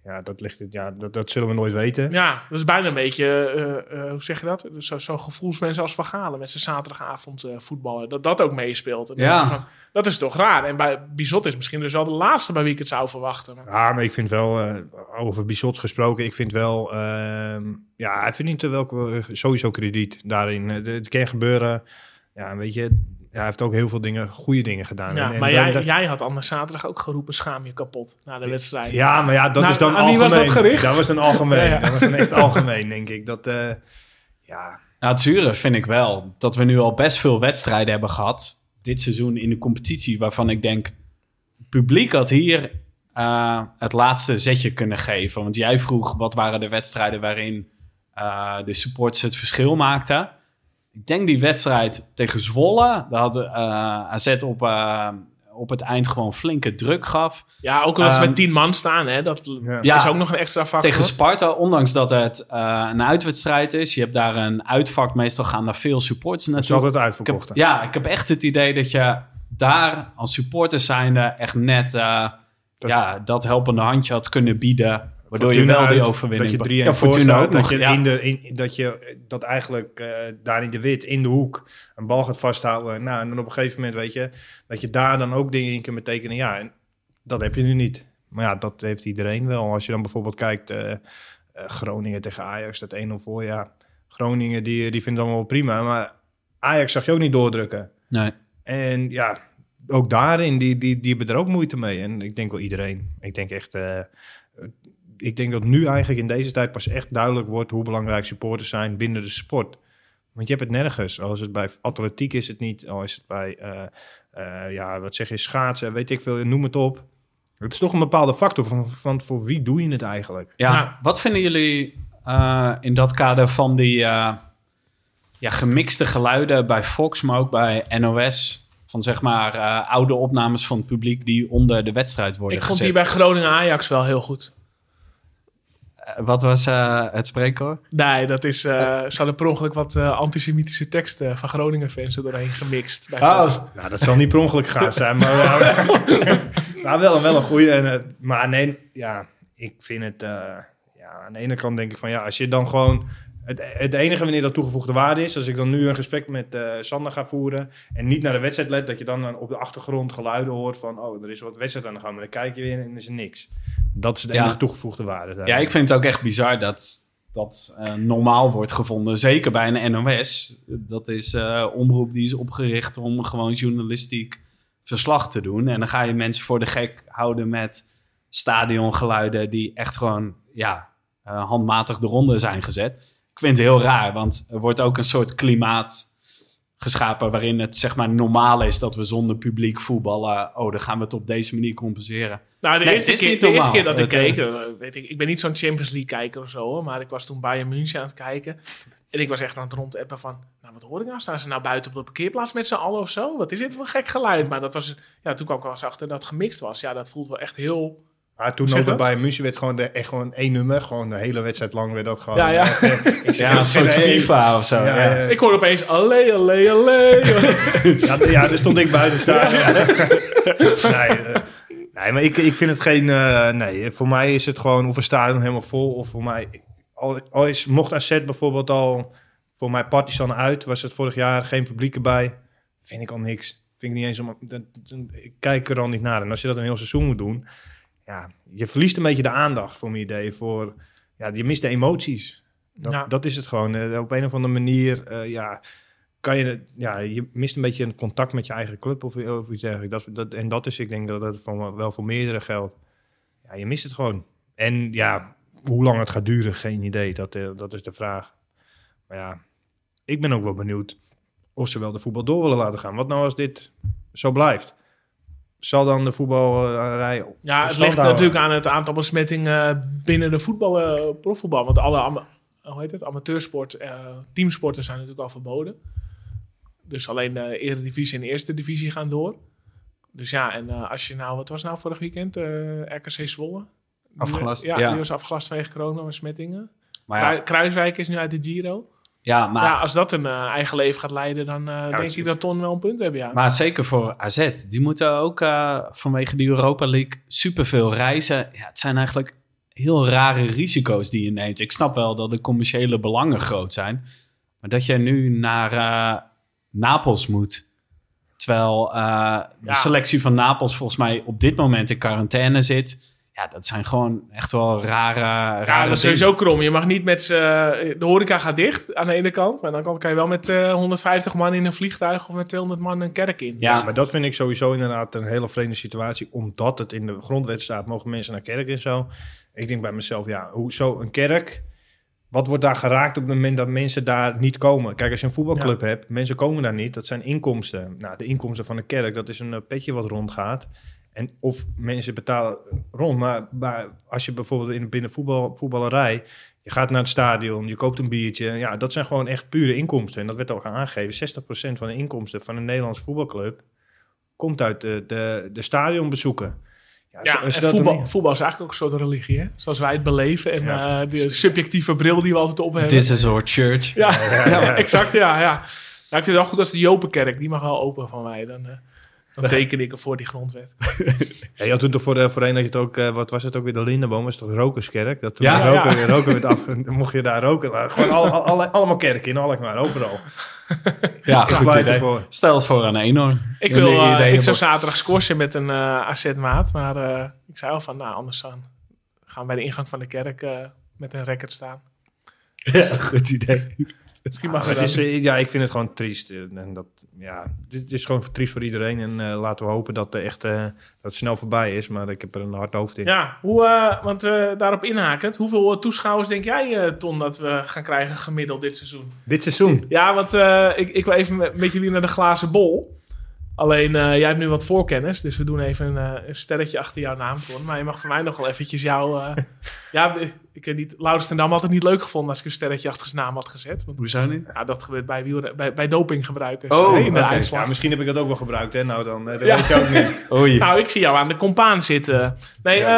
ja, dat, ligt, ja, dat, dat zullen we nooit weten. Ja, dat is bijna een beetje, eh, eh, hoe zeg je dat? Zo'n zo gevoelsmensen als Van Galen met zijn zaterdagavond eh, voetballen. Dat dat ook meespeelt. En Ja. van, dat is toch raar. En bij Bizot is misschien dus wel de laatste bij wie ik het zou verwachten. Maar- Ja, maar ik vind wel, eh, over Bissot gesproken, ik vind wel, ehm, ja, hij verdient er wel sowieso krediet daarin. Het kan gebeuren, ja, weet je, hij heeft ook heel veel dingen, goede dingen gedaan. Ja, En- en maar jij, dat- jij had anders zaterdag ook geroepen, schaam je kapot na de wedstrijd. Ja, maar ja, dat Nou, is dan aan wie algemeen. was dat gericht? Dat was dan algemeen. Ja, ja. Dat was dan echt algemeen, denk ik. Dat, eh, ja, Nou, het zure vind ik wel dat we nu al best veel wedstrijden hebben gehad. Dit seizoen in de competitie, waarvan ik denk... Het publiek had hier eh, het laatste zetje kunnen geven. Want jij vroeg, wat waren de wedstrijden waarin eh, de supporters het verschil maakten? Ik denk die wedstrijd tegen Zwolle, daar had eh, AZ op, eh, op het eind gewoon flinke druk gaf. Ja, ook omdat ze Ehm, met tien man staan, hè. Dat Ja. Is ook nog een extra factor. Tegen Sparta, ondanks dat het eh, een uitwedstrijd is. Je hebt daar een uitvak, meestal gaan daar veel supporters is naartoe. Ik uitverkocht. heb, ja, ik heb echt het idee dat je daar als supporter zijnde echt net eh, Dat- ja, dat helpende handje had kunnen bieden. Waardoor je wel die overwinning... Dat je 3-1 ja, voor staat, ook dat nog. je, ja. in de, in, dat je dat eigenlijk eh, daar in de wit, in de hoek, een bal gaat vasthouden. Nou, en dan op een gegeven moment weet je, dat je daar dan ook dingen in kan betekenen. Ja, en dat heb je nu niet. Maar ja, dat heeft iedereen wel. Als je dan bijvoorbeeld kijkt, eh, eh, Groningen tegen Ajax, dat 1-0 voor. Ja, Groningen die, die vindt het allemaal wel prima. Maar Ajax zag je ook niet doordrukken. Nee. En ja, ook daarin, die, die, die hebben er ook moeite mee. En ik denk wel iedereen. Ik denk echt, eh, ik denk dat nu eigenlijk in deze tijd pas echt duidelijk wordt hoe belangrijk supporters zijn binnen de sport. Want je hebt het nergens. Al is het bij atletiek is het niet, al is het bij, eh, eh, ja, wat zeg je, schaatsen, weet ik veel, noem het op. Het is toch een bepaalde factor van, van voor wie doe je het eigenlijk? Ja, Ja. wat vinden jullie eh, in dat kader van die eh, ja, gemixte geluiden bij Fox, maar ook bij NOS? Van zeg maar eh, oude opnames van het publiek die onder de wedstrijd worden Ik vond gezet. die bij Groningen-Ajax wel heel goed. Eh, wat was eh, het spreekwoord? Nee, dat is... eh ze hadden per ongeluk wat eh, antisemitische teksten van Groningen-fans er doorheen gemixt. Bij Fox. Nou, dat zal niet per ongeluk gaan zijn, maar, maar, maar wel, wel een goede. En, eh, maar nee, ja, ik vind het... eh, ja, aan de ene kant denk ik van ja, als je dan gewoon... Het, het enige wanneer dat toegevoegde waarde is, als ik dan nu een gesprek met eh, Sander ga voeren en niet naar de wedstrijd let, dat je dan op de achtergrond geluiden hoort van oh, er is wat wedstrijd aan de gang, maar dan kijk je weer en is er niks. Dat is de Ja. enige toegevoegde waarde. daar. Ja, ik vind het ook echt bizar dat dat eh, normaal wordt gevonden. Zeker bij een NOS. Dat is eh omroep die is opgericht om gewoon journalistiek verslag te doen. En dan ga je mensen voor de gek houden met stadiongeluiden die echt gewoon ja, handmatig de ronde zijn gezet. Ik vind het heel raar, want er wordt ook een soort klimaat geschapen waarin het zeg maar normaal is dat we zonder publiek voetballen. Oh, dan gaan we het op deze manier compenseren. Nou, de, Nee, eerste, keer, de eerste keer dat ik Het, keek, eh, weet ik, ik ben niet zo'n Champions League kijker of zo, maar ik was toen Bayern München aan het kijken. En ik was echt aan het rondappen van, nou wat hoor ik nou? Staan ze nou buiten op de parkeerplaats met z'n allen of zo? Wat is dit voor een gek geluid? Maar dat was, ja, toen kwam ik wel eens achter dat het gemixt was. Ja, dat voelt wel echt heel... Maar toen Zeg ook bij München werd gewoon de, echt gewoon één nummer, gewoon de hele wedstrijd lang werd dat gewoon. Ja, ja. eh, ik zeg, Ja, een soort FIFA of zo. Ja, ja. ja. Ik hoorde opeens, allee, allee, allee. Ja, ja, daar stond ik buiten staan. nee, eh, nee, maar ik, ik vind het geen... eh, nee, voor mij is het gewoon of een stadion helemaal vol. Of voor mij... Al, al is, mocht AZ bijvoorbeeld al... Voor mij Partizan uit, was het vorig jaar geen publiek erbij. Vind ik al niks. Vind ik niet eens om... dat- dat- ik kijk er al niet naar. En als je dat een heel seizoen moet doen... Ja, je verliest een beetje de aandacht voor mijn idee. Voor, ja, je mist de emoties. Dat, Ja. dat is het gewoon. Eh, op een of andere manier, eh, ja, kan je, ja, je mist een beetje een contact met je eigen club of, of iets dergelijks. Dat, dat, en dat is, ik denk dat dat van, wel voor meerdere geldt. Ja, je mist het gewoon. En ja, hoe lang het gaat duren, geen idee. Dat, eh, dat is de vraag. Maar ja, ik ben ook wel benieuwd of ze wel de voetbal door willen laten gaan. Wat nou als dit zo blijft? Zal dan de voetbalrij... Ja, het ligt houden? natuurlijk aan het aantal besmettingen binnen de voetbal, eh, profvoetbal. Want alle hoe heet het? amateursport, eh, teamsporten zijn natuurlijk al verboden. Dus alleen de Eredivisie en de Eerste Divisie gaan door. Dus ja, en eh, als je nou, wat was nou vorig weekend? RKC Zwolle. Die- Afgelast, Ja, ja. die was afgelast vanwege corona-besmettingen. Maar ja, Krui- Kruiswijk is nu uit de Giro. Ja, maar, ja, als dat een eh, eigen leven gaat leiden, dan eh, denk ik dat Ton wel een punt hebben, ja. maar zeker voor AZ. Die moeten ook eh, vanwege die Europa League superveel reizen. Ja, het zijn eigenlijk heel rare risico's die je neemt. Ik snap wel dat de commerciële belangen groot zijn. Maar dat je nu naar Napels moet. Terwijl de Ja. selectie van Napels volgens mij op dit moment in quarantaine zit. Ja, dat zijn gewoon echt wel rare, rare Ja, dat is sowieso krom. Je mag niet met z'n... De horeca gaat dicht aan de ene kant. Maar dan kan je wel met eh 150 man in een vliegtuig... of met 200 man een kerk in. Ja, Ja, maar dat vind ik sowieso inderdaad een hele vreemde situatie. Omdat het in de grondwet staat, mogen mensen naar kerk en zo. Ik denk bij mezelf, ja, hoezo een kerk? Wat wordt daar geraakt op het moment dat mensen daar niet komen? Kijk, als je een voetbalclub hebt, mensen komen daar niet. Dat zijn inkomsten. Nou, de inkomsten van een kerk, dat is een eh, petje wat rondgaat. En of mensen betalen rond. Maar, maar als je bijvoorbeeld in binnen voetbal, voetballerij... Je gaat naar het stadion, je koopt een biertje. Ja, dat zijn gewoon echt pure inkomsten. En dat werd ook aangegeven. 60% van de inkomsten van een Nederlandse voetbalclub komt uit de, de, de stadionbezoeken. Ja, en voetbal, niet- voetbal is eigenlijk ook een soort religie, hè? Zoals wij het beleven. En Ja. eh, de subjectieve bril die we altijd op hebben. This is our church. Ja, Ja, ja. exact, ja, ja. Nou, ik vind het wel goed als de Jopenkerk, die mag wel open van mij. Dan, eh, dan teken ik er voor die grondwet. Ja, je had toen toch voor de, voorheen dat je het ook, eh, wat was het ook weer, de Lindenboom, was toch Rokerskerk? Dat toen Ja, roken, ja. roken werd af, dan mocht je daar roken. Gewoon al, al- alle- allemaal kerken in Alkmaar, overal. Ja, Ik goed idee. ervoor. Stel het voor aan Eenhoorn. Ik, wil, eh, ik zou zaterdag scorsen met een eh AZ-maat. Maar eh, ik zei al van, nou, anders dan gaan we bij de ingang van de kerk eh, met een record staan. Ja, goed idee. Misschien mag het is, eh, ja, ik vind het gewoon triest. eh, En dat, ja, dit is gewoon triest voor iedereen. En eh, laten we hopen dat, het echt, dat het snel voorbij is. Maar ik heb er een hard hoofd in. Ja, hoe, want daarop inhakend. Hoeveel toeschouwers denk jij, Ton, dat we gaan krijgen gemiddeld dit seizoen? Dit seizoen. Ja, want ik, ik wil even met, met jullie naar de glazen bol. Alleen, eh, jij hebt nu wat voorkennis, dus we doen even een, eh, een sterretje achter jouw naam, Ton. Maar je mag voor mij nog wel eventjes jou... eh, ja, ik heb niet, Laurens ten Dam had het niet leuk gevonden als ik een sterretje achter zijn naam had gezet. Want Hoezo niet? ja, dat gebeurt bij, wielren- bij, bij dopinggebruikers Oh, in de. Ja, misschien heb ik dat ook wel gebruikt. Hè? Nou, dan, eh, dat Ja. weet je ook niet. Oei. Nou, ik zie jou aan de compaan zitten. Nee, eh,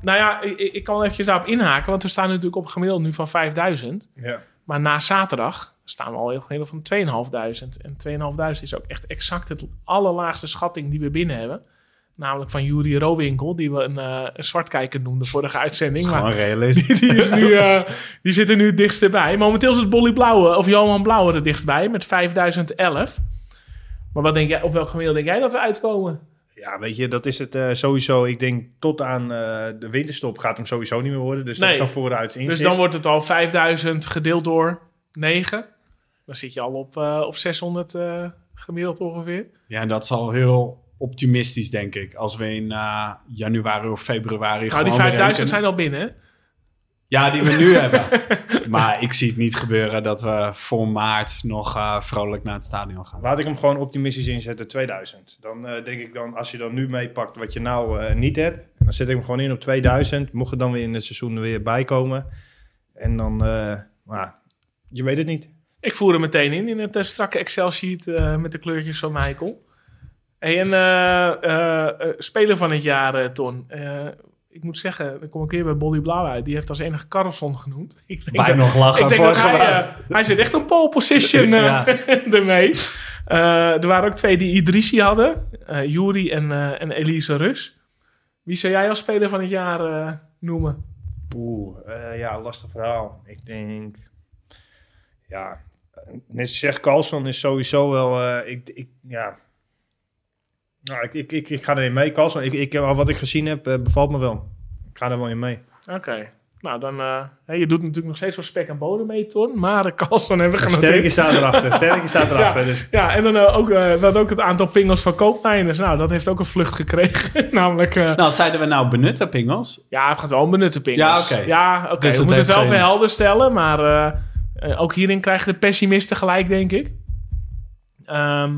nou ja, ik, ik kan wel eventjes daarop inhaken. Want we staan natuurlijk op gemiddeld nu van 5000. Ja. Maar na zaterdag staan we al heel gemiddeld van 2500. En 2500 is ook echt exact het allerlaagste schatting die we binnen hebben. Namelijk van Juri Rowinkel, die we een, een zwartkijker noemden vorige uitzending. Maar Gewoon realistisch. die, die is nu, eh, die zit er nu het dichtst bij. Momenteel is het Bolly Blauwe, of Johan Blauwe er dichtst bij, met 5011. Maar wat denk jij, op welk gemiddelde denk jij dat we uitkomen? Ja, weet je, dat is het eh, sowieso. Ik denk tot aan de winterstop gaat hem sowieso niet meer worden. Dus Nee. dat is al vooruit. Dus dan wordt het al 5000 gedeeld door 9. Dan zit je al op, eh, op 600 eh, gemiddeld ongeveer. Ja, en dat is al heel optimistisch, denk ik. Als we in eh, januari of februari Nou, gewoon die 5000 berekenen- zijn al binnen. hè? Ja, die we nu hebben. Maar ik zie het niet gebeuren dat we voor maart nog eh, vrolijk naar het stadion gaan. Laat ik hem gewoon optimistisch inzetten, 2000. Dan eh, denk ik dan, als je dan nu meepakt wat je nou eh, niet hebt, dan zet ik hem gewoon in op 2000. Mocht er dan weer in het seizoen er weer bij komen. En dan, eh, maar je weet het niet. Ik voer hem meteen in, in het eh, strakke Excel-sheet eh, met de kleurtjes van Michael. Hey, en eh, speler van het jaar, Ton. Eh, ik moet zeggen, dan kom ik weer bij Bolly Blauw uit. Die heeft als enige Carlson genoemd. Ik denk dat- nog lachen ik denk dat hij, hij zit echt op pole position eh, ermee. Eh, er waren ook twee die Idrissi hadden. eh Juri en, eh, en Elise Rus. Wie zou jij als speler van het jaar eh, noemen? Oeh, eh, ja, lastig verhaal. Ik denk, ja, net zeg Carlson is sowieso wel, eh, ik, ik, ja, nou, ik, ik, ik, ik ga erin mee. Carlson, ik, ik, wat ik gezien heb, eh, bevalt me wel. Ik ga er wel in mee. Oké. Nou, dan... eh, hè, je doet natuurlijk nog steeds wel spek en bodem mee, Ton. Maar de Carlson hebben we genoteerd. Sterkje staat erachter, sterkje staat erachter. Dus. Ja, en dan ook, eh, we hadden ook het aantal pingels van koopmijners. Nou, dat heeft ook een vlucht gekregen. Namelijk, eh, Nou, zeiden we nou benutten pingels? ja, het gaat wel om benutte pingels. Ja, oké. Ja, oké. Dus we moeten het wel geen- even helder stellen. Maar eh, ook hierin krijgen de pessimisten gelijk, denk ik. Ehm,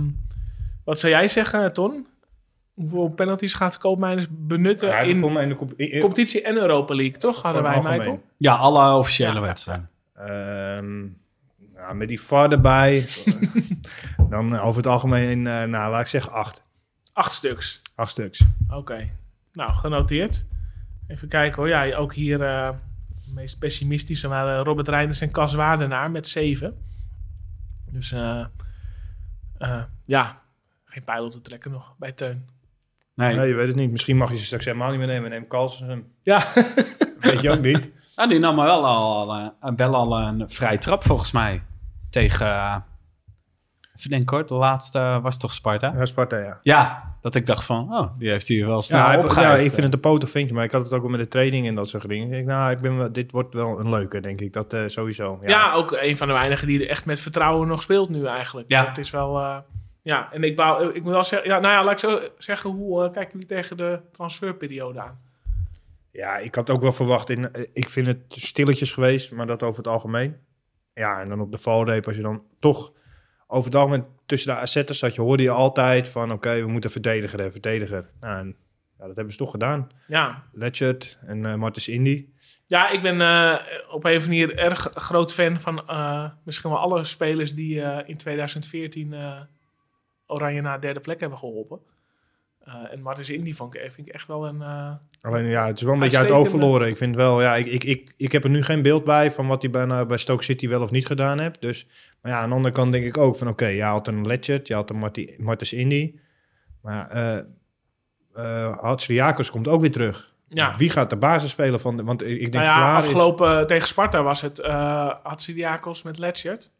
wat zou jij zeggen, Ton? Hoeveel penalties gaat de koopmijners benutten Ja, in voor mij in de comp- in- in- competitie en Europa League, toch? Hadden wij, algemeen. Michael? Ja, alle officiële Ja. wedstrijden. Ehm, nou, met die VAR erbij, dan over het algemeen, eh, nou, laat ik zeggen acht. Acht stuks. Acht stuks. Oké, nou genoteerd. Even kijken hoor. Ja, ook hier eh, de meest pessimistische waren Robert Reinders en Cas Waardenaar met 7. Dus eh, eh, ja, geen pijl op te trekken nog bij Teun. Nee. Nee, je weet het niet. Misschien mag je ze straks helemaal niet meer nemen. Neem Carlsen hem. Ja, Weet je ook niet. Nou, die nam wel al, eh, wel al een vrij trap volgens mij. Tegen, even denken hoor, de laatste was toch Sparta? Ja, Sparta, ja. Ja, Dat ik dacht van, oh, die heeft hier wel snel Ja, ja, ik vind het een poten vindje, maar ik had het ook wel met de training en dat soort dingen. Ik denk, nou, ik ben, wel- dit wordt wel een leuke, denk ik. Dat eh, sowieso. Ja. ook een van de weinigen die er echt met vertrouwen nog speelt nu eigenlijk. Ja. Dat is wel... eh, ja, en ik, bouw, ik moet wel zeggen... Ja, nou ja, laat ik zo zeggen. Hoe eh, kijken jullie tegen de transferperiode aan? Ja, ik had ook wel verwacht. In, ik vind het stilletjes geweest, maar dat over het algemeen. Ja, en dan op de valreep, als je dan toch over het algemeen tussen de assetten zat, je hoorde je altijd van, oké, we moeten verdediger en verdediger. Nou, en, ja, dat hebben ze toch gedaan. Ja, Letchert en Martens Indy. Ja, ik ben eh, op een of andere manier erg groot fan van eh, misschien wel alle spelers die in 2014 eh, Oranje naar derde plek hebben geholpen. Eh, en Martens Indy vond ik, vind ik echt wel een... eh, Alleen ja, het is wel een beetje uit oog verloren. Ik vind wel, ja, ik, ik, ik, ik heb er nu geen beeld bij van wat hij bij, bij Stoke City wel of niet gedaan heeft. Dus, maar ja, aan de andere kant denk ik ook van, oké, je had een Letchert, je had een Marti, Martens Indy. Maar eh, Hatsriakos komt ook weer terug. ja, Wie gaat de basis spelen van, de, want ik denk nou ja, is- afgelopen tegen Sparta was het uh, Hatsidiakos met Letchert,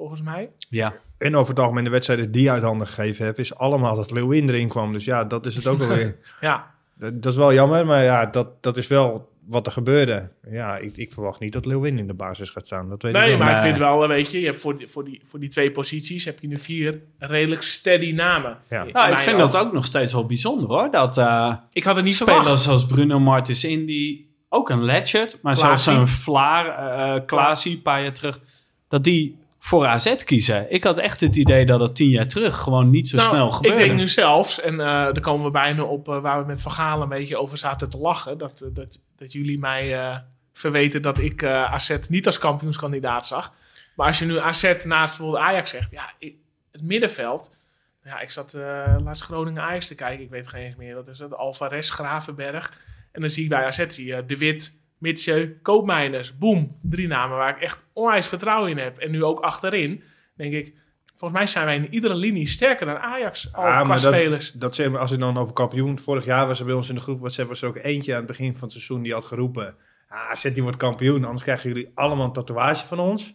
volgens mij. Ja, En over het algemeen de wedstrijden die je uit handen gegeven hebt, is allemaal dat Leeuwin erin kwam. Dus ja, dat is het ook alweer. Ja, dat, dat is wel jammer, maar ja, dat, dat is wel wat er gebeurde. Ja, ik, ik verwacht niet dat Leeuwin in de basis gaat staan. Dat weet ik nee, wel. maar ik vind wel, eh, weet je, je hebt voor die, voor, die, voor die twee posities heb je nu vier redelijk steady namen. Ja. Nou, ik vind dat ook nog steeds wel bijzonder hoor. Dat eh, Ik had het niet verwacht. spelers zoals Bruno Martens Indy, ook een Letchert, maar Klaasie. zelfs een Vlaar, eh Klaasie, een paar jaar terug, dat die voor AZ kiezen. Ik had echt het idee dat het tien jaar terug gewoon niet zo Nou, snel gebeurde. Ik denk nu zelfs, en eh daar komen we bijna op eh, waar we met Van Gaal een beetje over zaten te lachen, dat, eh, dat, dat jullie mij verweten dat ik AZ niet als kampioenskandidaat zag. Maar als je nu AZ naast bijvoorbeeld Ajax zegt, ja, ik- het middenveld. Ja, ik zat laatst Groningen Ajax te kijken, ik weet geen eens meer. Dat is het Alvarez, Gravenberg. En dan zie je bij AZ zie je De Wit, Mitchell, Koopmeiners. Boom, drie namen waar ik echt onwijs vertrouwen in heb. En nu ook achterin, denk ik, volgens mij zijn wij in iedere linie sterker dan Ajax al Ah, qua dat- spelers. Dat zeg maar, als het dan over kampioen... Vorig jaar was er bij ons in de groep... Was was er ook eentje aan het begin van het seizoen die had geroepen... Ah, zet die wordt kampioen, anders krijgen jullie allemaal een tatoeage van ons.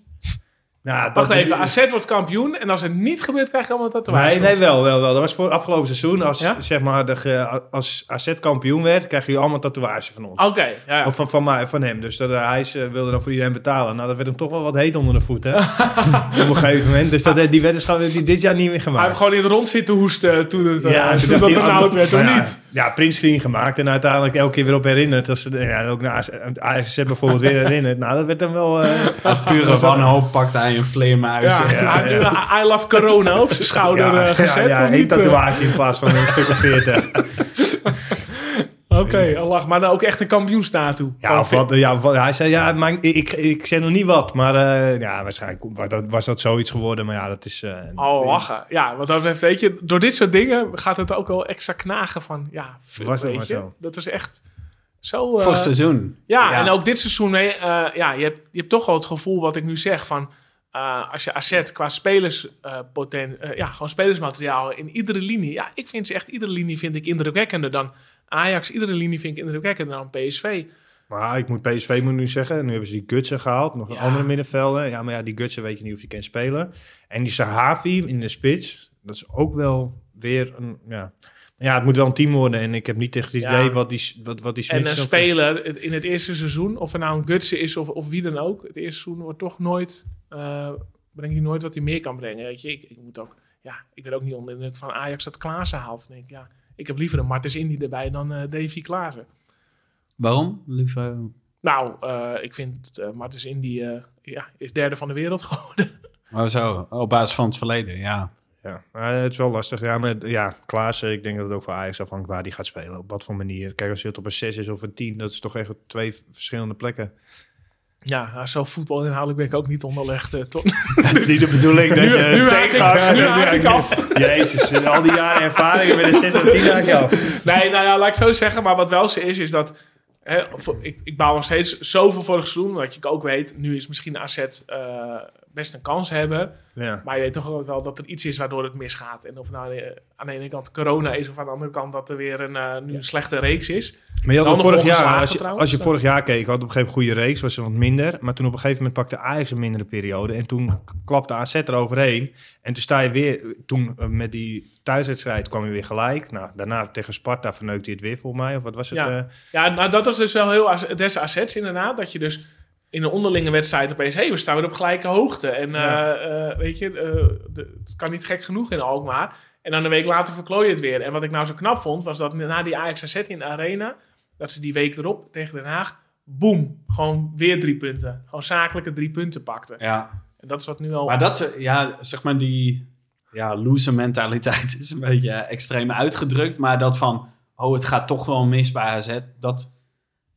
Nou, Wacht even, AZ wordt kampioen en als het niet gebeurt, krijg je allemaal een tatoeage. Nee, nee, wel, wel, wel. Dat was voor afgelopen seizoen. Als, Ja? zeg maar, de, als AZ kampioen werd, krijgen jullie allemaal tatoeage van ons. Oké, ja, ja. Of van, van, mij, van hem. Dus dat, eh, hij eh, wilde dan voor iedereen betalen. Nou, dat werd hem toch wel wat heet onder de voeten. Op een gegeven moment. Dus dat, eh, die weddenschap heeft hij dit jaar niet meer Hij gemaakt. heeft gewoon in het rond zitten hoesten toen het, eh, toen toen dacht dat hij, benauwd oh, werd, of nou ja, niet? Ja, printscreen gemaakt en uiteindelijk elke keer weer op herinnerd. Als ze ja, ook naar AZ bijvoorbeeld weer herinnerd. Nou, dat werd dan wel... eh, Uit pure wanhoop pakte hij een vleermuis. Ja, ja, I love corona op zijn schouder ja, eh, gezet. ja, één niet? eh? tatoeage in plaats van een stuk of veertig. Oké, al lach. Maar dan ook echt een kampioenstatu. Ja, of wat, ja, wat- hij zei, ja, maar ik, ik, ik zeg nog niet wat. Maar eh, ja, waarschijnlijk was dat, was dat zoiets geworden. Maar ja, dat is... eh, Oh, lachen. Ja, wat dat betreft, weet je, door dit soort dingen gaat het ook wel extra knagen van, ja, fuck, Was weet maar zo. Dat is echt zo... eh, Voor seizoen. Ja, en ook dit seizoen, nee, eh, ja, je hebt, je hebt toch wel het gevoel wat ik nu zeg van... eh, als je AZ qua spelers, eh, poten, eh, ja, gewoon spelersmateriaal in iedere linie... Ja, ik vind ze echt, iedere linie vind ik indrukwekkender dan Ajax. Iedere linie vind ik indrukwekkender dan PSV. Maar ik moet PSV moet nu zeggen, nu hebben ze die Gutsen gehaald, nog een Ja. andere middenvelder. Ja, maar ja, die Gutsen weet je niet of je kan spelen. En die Sahavi in de spits, dat is ook wel weer een, ja... Ja, het moet wel een team worden en ik heb niet echt het Ja. idee wat die, wat, wat die En een speler in het eerste seizoen, of er nou een Gutsen is of, of wie dan ook... Het eerste seizoen wordt toch nooit... eh brengt hij nooit wat hij meer kan brengen, weet je. Ik, ik moet ook... Ja, ik ben ook niet onder de indruk van Ajax dat Klaassen haalt. Dan denk ik, ja, ik heb liever een Martens Indy erbij dan eh Davy Klaassen. Waarom? Lieve... Nou, eh, ik vind uh, Martens Indy eh, ja, is derde van de wereld geworden. Oh zo, op basis van het verleden, ja. Ja, maar het is wel lastig. Ja, maar ja, Klaassen, ik denk dat het ook voor Ajax afhangt waar die gaat spelen. Op wat voor manier. Kijk, als je het op een 6 is of een 10, dat is toch echt twee verschillende plekken. Ja, nou, zo voetbalinhoudelijk ben ik ook niet onderlegd, Ton. Dat is niet de bedoeling dat Nu- je nu haak ik af. Jezus, al die jaren ervaring met een 6 en 10 haak je af. Nee, nou ja, laat ik zo zeggen. Maar wat wel zo is, is dat... Hè, ik, ik baal nog steeds zoveel voor het seizoen. Wat je ook weet, nu is misschien AZ... eh, best een kans hebben. Ja. Maar je weet toch ook wel dat er iets is waardoor het misgaat. En of nou eh, aan de ene kant corona is of aan de andere kant dat er weer een, eh, nu een slechte reeks is. Maar je had vorig jaar, als je, trouwens, als je ja. vorig jaar keek, had op een gegeven moment een goede reeks, was er wat minder. Maar toen op een gegeven moment pakte Ajax een mindere periode. En toen klapte AZ eroverheen. En toen sta je weer, toen eh, met die thuiswedstrijd kwam je weer gelijk. Nou, daarna tegen Sparta verneukte hij het weer voor mij. Of wat was het? Ja. eh? Ja, nou dat is dus wel heel des assets inderdaad. Dat je dus in een onderlinge wedstrijd opeens... hé, hey, we staan weer op gelijke hoogte. En Ja. eh, eh, weet je, eh, de- het kan niet gek genoeg in Alkmaar. En dan een week later verklooi je het weer. En wat ik nou zo knap vond, was dat na die Ajax AZ in de arena... dat ze die week erop tegen Den Haag... boem, gewoon weer drie punten. Gewoon zakelijke drie punten pakten. Ja. En dat is wat nu al... Maar dat, eh, ja, zeg maar die ja, loser mentaliteit is een beetje extreem uitgedrukt. Maar dat van, oh, het gaat toch wel mis bij AZ, dat,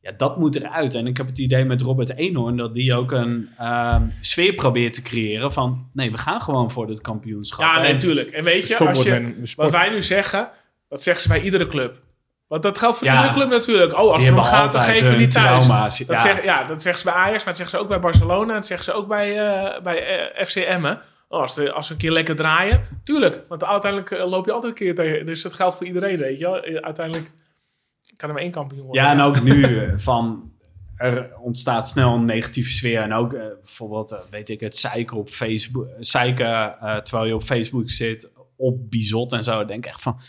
ja, dat moet eruit. En ik heb het idee met Robert Eenhoorn dat die ook een ehm, sfeer probeert te creëren van, nee, we gaan gewoon voor het kampioenschap. ja, nee, En- natuurlijk. En weet je, als je, wat wij nu zeggen... dat zeggen ze bij iedere club. Want dat geldt voor Ja. iedere club natuurlijk. Oh, als die om hebben gaat, dan geven niet thuis. trauma's. Dat, ja. Zeg, ja, dat zeggen ze bij Ajax, maar dat zeggen ze ook bij Barcelona. Dat zeggen ze ook bij, eh bij eh, FC Emmen. Oh, als, de, als we een keer lekker draaien. Tuurlijk, want uiteindelijk eh, loop je altijd een keer tegen. Dus dat geldt voor iedereen, weet je wel. Uiteindelijk kan er maar één kampioen worden. Ja, en ook nu eh, van er ontstaat snel een negatieve sfeer. En ook eh, bijvoorbeeld, eh, weet ik het, zeiken op Facebook. Zeiken terwijl je op Facebook zit op Bizot en zo. Dan denk ik echt van,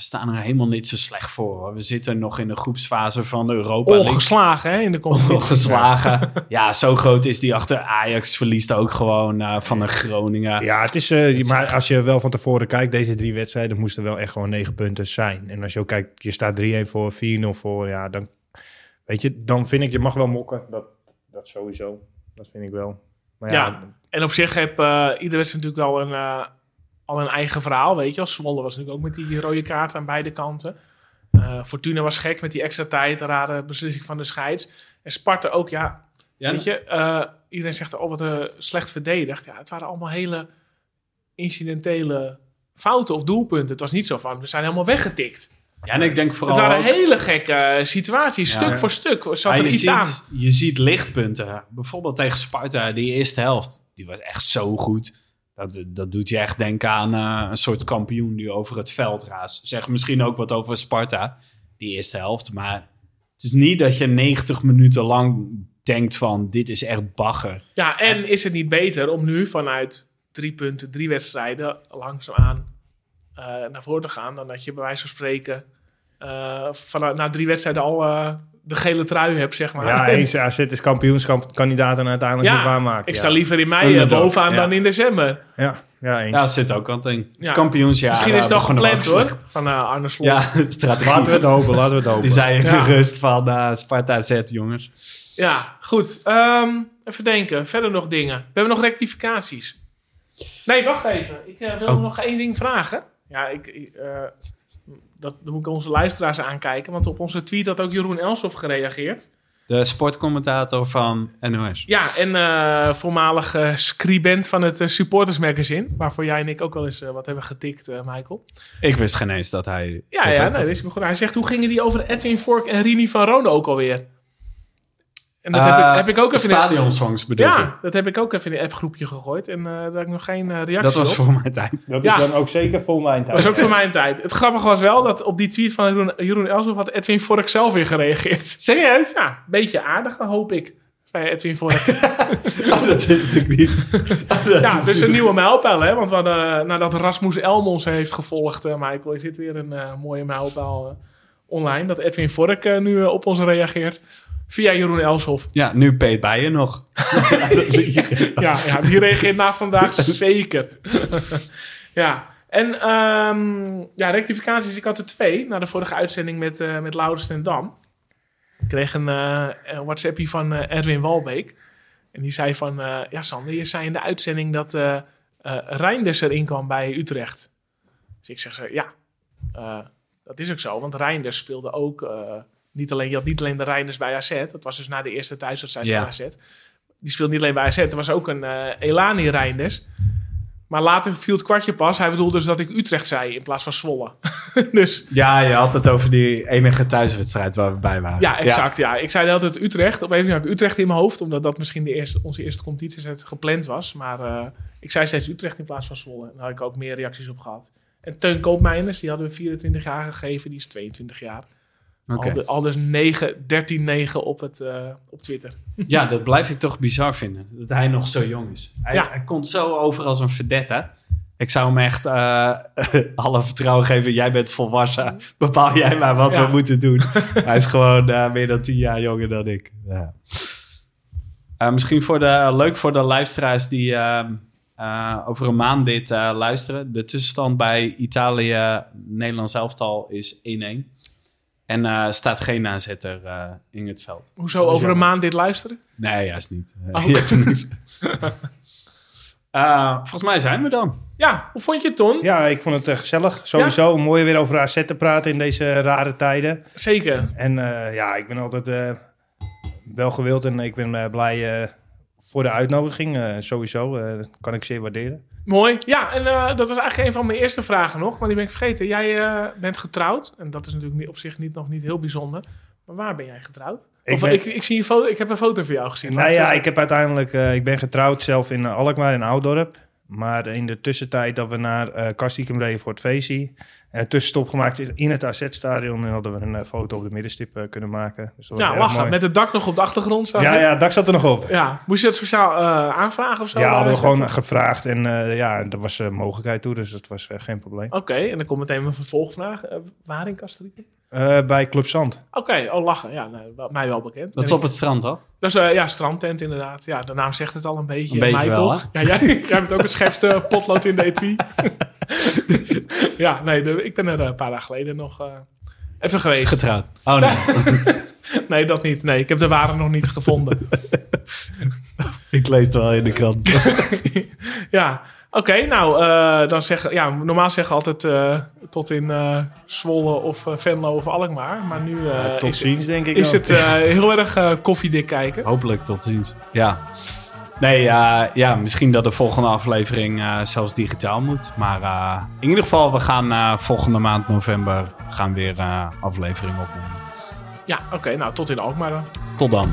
we staan er helemaal niet zo slecht voor. hoor. We zitten nog in de groepsfase van de Europa League. Ongeslagen, hè, in de competitie. Ongeslagen. Ja, zo groot is die achter. Ajax verliest ook gewoon eh, van de Groningen. Ja, het is, eh, is maar echt- als je wel van tevoren kijkt, deze drie wedstrijden moesten wel echt gewoon negen punten zijn. En als je ook kijkt, je staat 3-1 voor, 4-0 voor, ja, dan, weet je, dan vind ik, je mag wel mokken. Dat, dat sowieso, dat vind ik wel. Maar ja, Ja. En op zich heb eh iedere wedstrijd natuurlijk al een, eh, al een eigen verhaal, weet je wel. Zwolle was natuurlijk ook met die rode kaart aan beide kanten. Eh, Fortuna was gek met die extra tijd, een rare beslissing van de scheids. En Sparta ook, ja, Ja, Weet je, eh, iedereen zegt, oh wat eh, slecht verdedigd. Ja, het waren allemaal hele incidentele fouten of doelpunten. Het was niet zo van, we zijn helemaal weggetikt. ja, en ik denk vooral. het waren ook- hele gekke situaties. Ja. Stuk voor stuk zat er je, iets aan. ziet, je ziet lichtpunten. Bijvoorbeeld tegen Sparta, die eerste helft. Die was echt zo goed. Dat, dat doet je echt denken aan eh, een soort kampioen die over het veld raast. Zeg misschien ook wat over Sparta, die eerste helft. Maar het is niet dat je 90 minuten lang denkt van dit is echt bagger. Ja, en is het niet beter om nu vanuit drie punten, drie wedstrijden langzaamaan eh naar voren te gaan... dan dat je bij wijze van spreken eh, vanuit, na drie wedstrijden al de gele trui hebt, zeg maar. ja eens AZ is kampioenschapkandidaat en uiteindelijk Ja, waarmaken. Ik ja. sta liever in mei eh, Underdog, bovenaan ja. dan in december. Ja, ja, eens. Ja, dat zit ook aan het ding. Het Ja. kampioensjaar. Misschien is het eh, al begonnen gepland hoor, van eh, Arne Slot. Ja, strategie. Laten we het hopen, laten we het hopen. Die zei Ja. gerust van eh, Sparta Z, jongens. Ja, goed. Ehm, even denken. Verder nog dingen. We hebben nog rectificaties. Nee, wacht even. Ik eh, wil Oh. nog één ding vragen. Ja, ik, ik, eh, dat, dan moet ik onze luisteraars aankijken. Want op onze tweet had ook Jeroen Elsof gereageerd. De sportcommentator van NOS. Ja, en eh, voormalig eh, scribent van het eh, Supporters Magazine. Waarvoor jij en ik ook wel eens eh, wat hebben getikt, Michael. Ik wist geen eens dat hij... Ja, dat ja nee, dat is goed. Hij zegt, hoe gingen die over Edwin Vork en Rini van Rone ook alweer? En dat Eh, heb, ik, heb ik ook even... in- Stadionsongs bedoel ik. Ja, dat heb ik ook even in een appgroepje gegooid. En eh, daar heb ik nog geen eh, reactie Dat was op. voor mijn tijd. Dat Ja. is dan ook zeker voor mijn tijd. Dat was ook voor mijn tijd. Het grappige was wel dat op die tweet van Jeroen, Jeroen Elshoff had Edwin Vork zelf weer gereageerd. Serieus? Ja, een beetje aardig, dan hoop ik. Zei Edwin Vork. Oh, dat is natuurlijk niet. Oh, ja, is dus een nieuwe mijlpaal, hè. Want we hadden, eh, nadat Rasmus Elmons heeft gevolgd, eh, Michael, is dit weer een eh, mooie mijlpaal eh, online. Dat Edwin Vork eh, nu eh, op ons reageert. Via Jeroen Elshoff. Ja, nu Peet Bijen nog. Ja, ja, die reageert na vandaag zeker. ja, en ehm, ja, rectificaties. Ik had er twee na de vorige uitzending met, eh met Laurens ten Dam. Ik kreeg een, eh, WhatsAppie van eh, Erwin Walbeek. En die zei van, ja Sander, je zei in de uitzending dat Reinders erin kwam bij Utrecht. Dus ik zeg zo, ja, dat is ook zo. Want Reinders speelde ook, niet alleen, je had niet alleen de Reinders bij AZ. Dat was dus na de eerste thuiswedstrijd Ja. van AZ. Die speelde niet alleen bij AZ, er was ook een eh, Elani Reinders. Maar later viel het kwartje pas. Hij bedoelde dus dat ik Utrecht zei in plaats van Zwolle. dus Ja, je had het over die enige thuiswedstrijd waar we bij waren. ja, exact. Ja. Ik zei altijd Utrecht. Op een had ik Utrecht in mijn hoofd, omdat dat misschien de eerste, onze eerste competitiezet gepland was. Maar eh, ik zei steeds Utrecht in plaats van Zwolle. En daar had ik ook meer reacties op gehad. En Teun Koopmeiners, die hadden we 24 jaar gegeven, die is 22 jaar. Oké. Al, al dus 9, 13-9 op, het, eh, op Twitter. Ja, dat blijf ik toch bizar vinden. Dat hij nog zo jong is. Hij, Ja. hij komt zo over als een verdette. Ik zou hem echt eh, alle vertrouwen geven. Jij bent volwassen. Bepaal jij maar wat Ja. we moeten doen. hij is gewoon eh, meer dan tien jaar jonger dan ik. Ja. Misschien voor de, leuk voor de luisteraars die eh, eh, over een maand dit luisteren. De tussenstand bij Italië, Nederlands elftal is 1-1. En eh staat geen aanzetter eh, in het veld. Hoezo over een maand dit luisteren? Nee, juist niet. Oh. Eh, volgens mij zijn we dan. Ja, hoe vond je het, Ton? Ja, ik vond het eh, gezellig. Sowieso mooi weer over AZ te praten in deze rare tijden. Zeker. En eh, ja, ik ben altijd eh, wel gewild en ik ben blij eh, voor de uitnodiging. eh, sowieso, eh, dat kan ik zeer waarderen. Mooi. Ja, en eh, dat was eigenlijk een van mijn eerste vragen nog, maar die ben ik vergeten. Jij eh, bent getrouwd en dat is natuurlijk op zich niet, nog niet heel bijzonder. Maar waar ben jij getrouwd? Ik of, ben- ik, ik, zie een foto, ik heb een foto van jou gezien. Nou ja, zeggen. ik heb uiteindelijk, eh, ik ben getrouwd zelf in eh, Alkmaar in Oudorp. Maar in de tussentijd dat we naar uh, Kastikum reden voor het feestje, een tussenstop gemaakt is in het AZ-stadion. En hadden we een eh, foto op de middenstip eh, kunnen maken. Dus Ja, lachen. Met het dak nog op de achtergrond staan. Ja, ja, het dak zat er nog op. Ja, Moest je dat speciaal eh, aanvragen of zo? Ja, hadden we Eh, gewoon gevraagd en eh, ja, er was eh, mogelijkheid toe, dus dat was eh, geen probleem. Oké, en dan komt meteen mijn vervolgvraag. Eh, waar in Eh, bij Club Zand. Oké, oh lachen. Ja, wel- mij wel bekend. Dat is op het strand, toch? Dat is eh, ja, strandtent inderdaad. Ja, de naam zegt het al een beetje. Een beetje Michael. wel, hè? Ja, jij, jij bent ook het scherpste potlood in de etui. ja, nee, de- ik ben er eh, een paar dagen geleden nog eh, even geweest. Getrouwd. Oh nee, Nee, dat niet. Nee, ik heb de ware nog niet gevonden. ik lees het wel in de krant. ja, oké. nou, eh, dan zeggen... Ja, normaal zeggen altijd eh, tot in eh Zwolle of Venlo of Alkmaar. Maar nu Tot is, ziens, denk ik. is het heel erg koffiedik kijken. Hopelijk tot ziens. Ja. Nee, ja, misschien dat de volgende aflevering zelfs digitaal moet. Maar in ieder geval, we gaan volgende maand november gaan weer aflevering opnemen. Ja, oké. nou, tot in Alkmaar dan. Tot dan.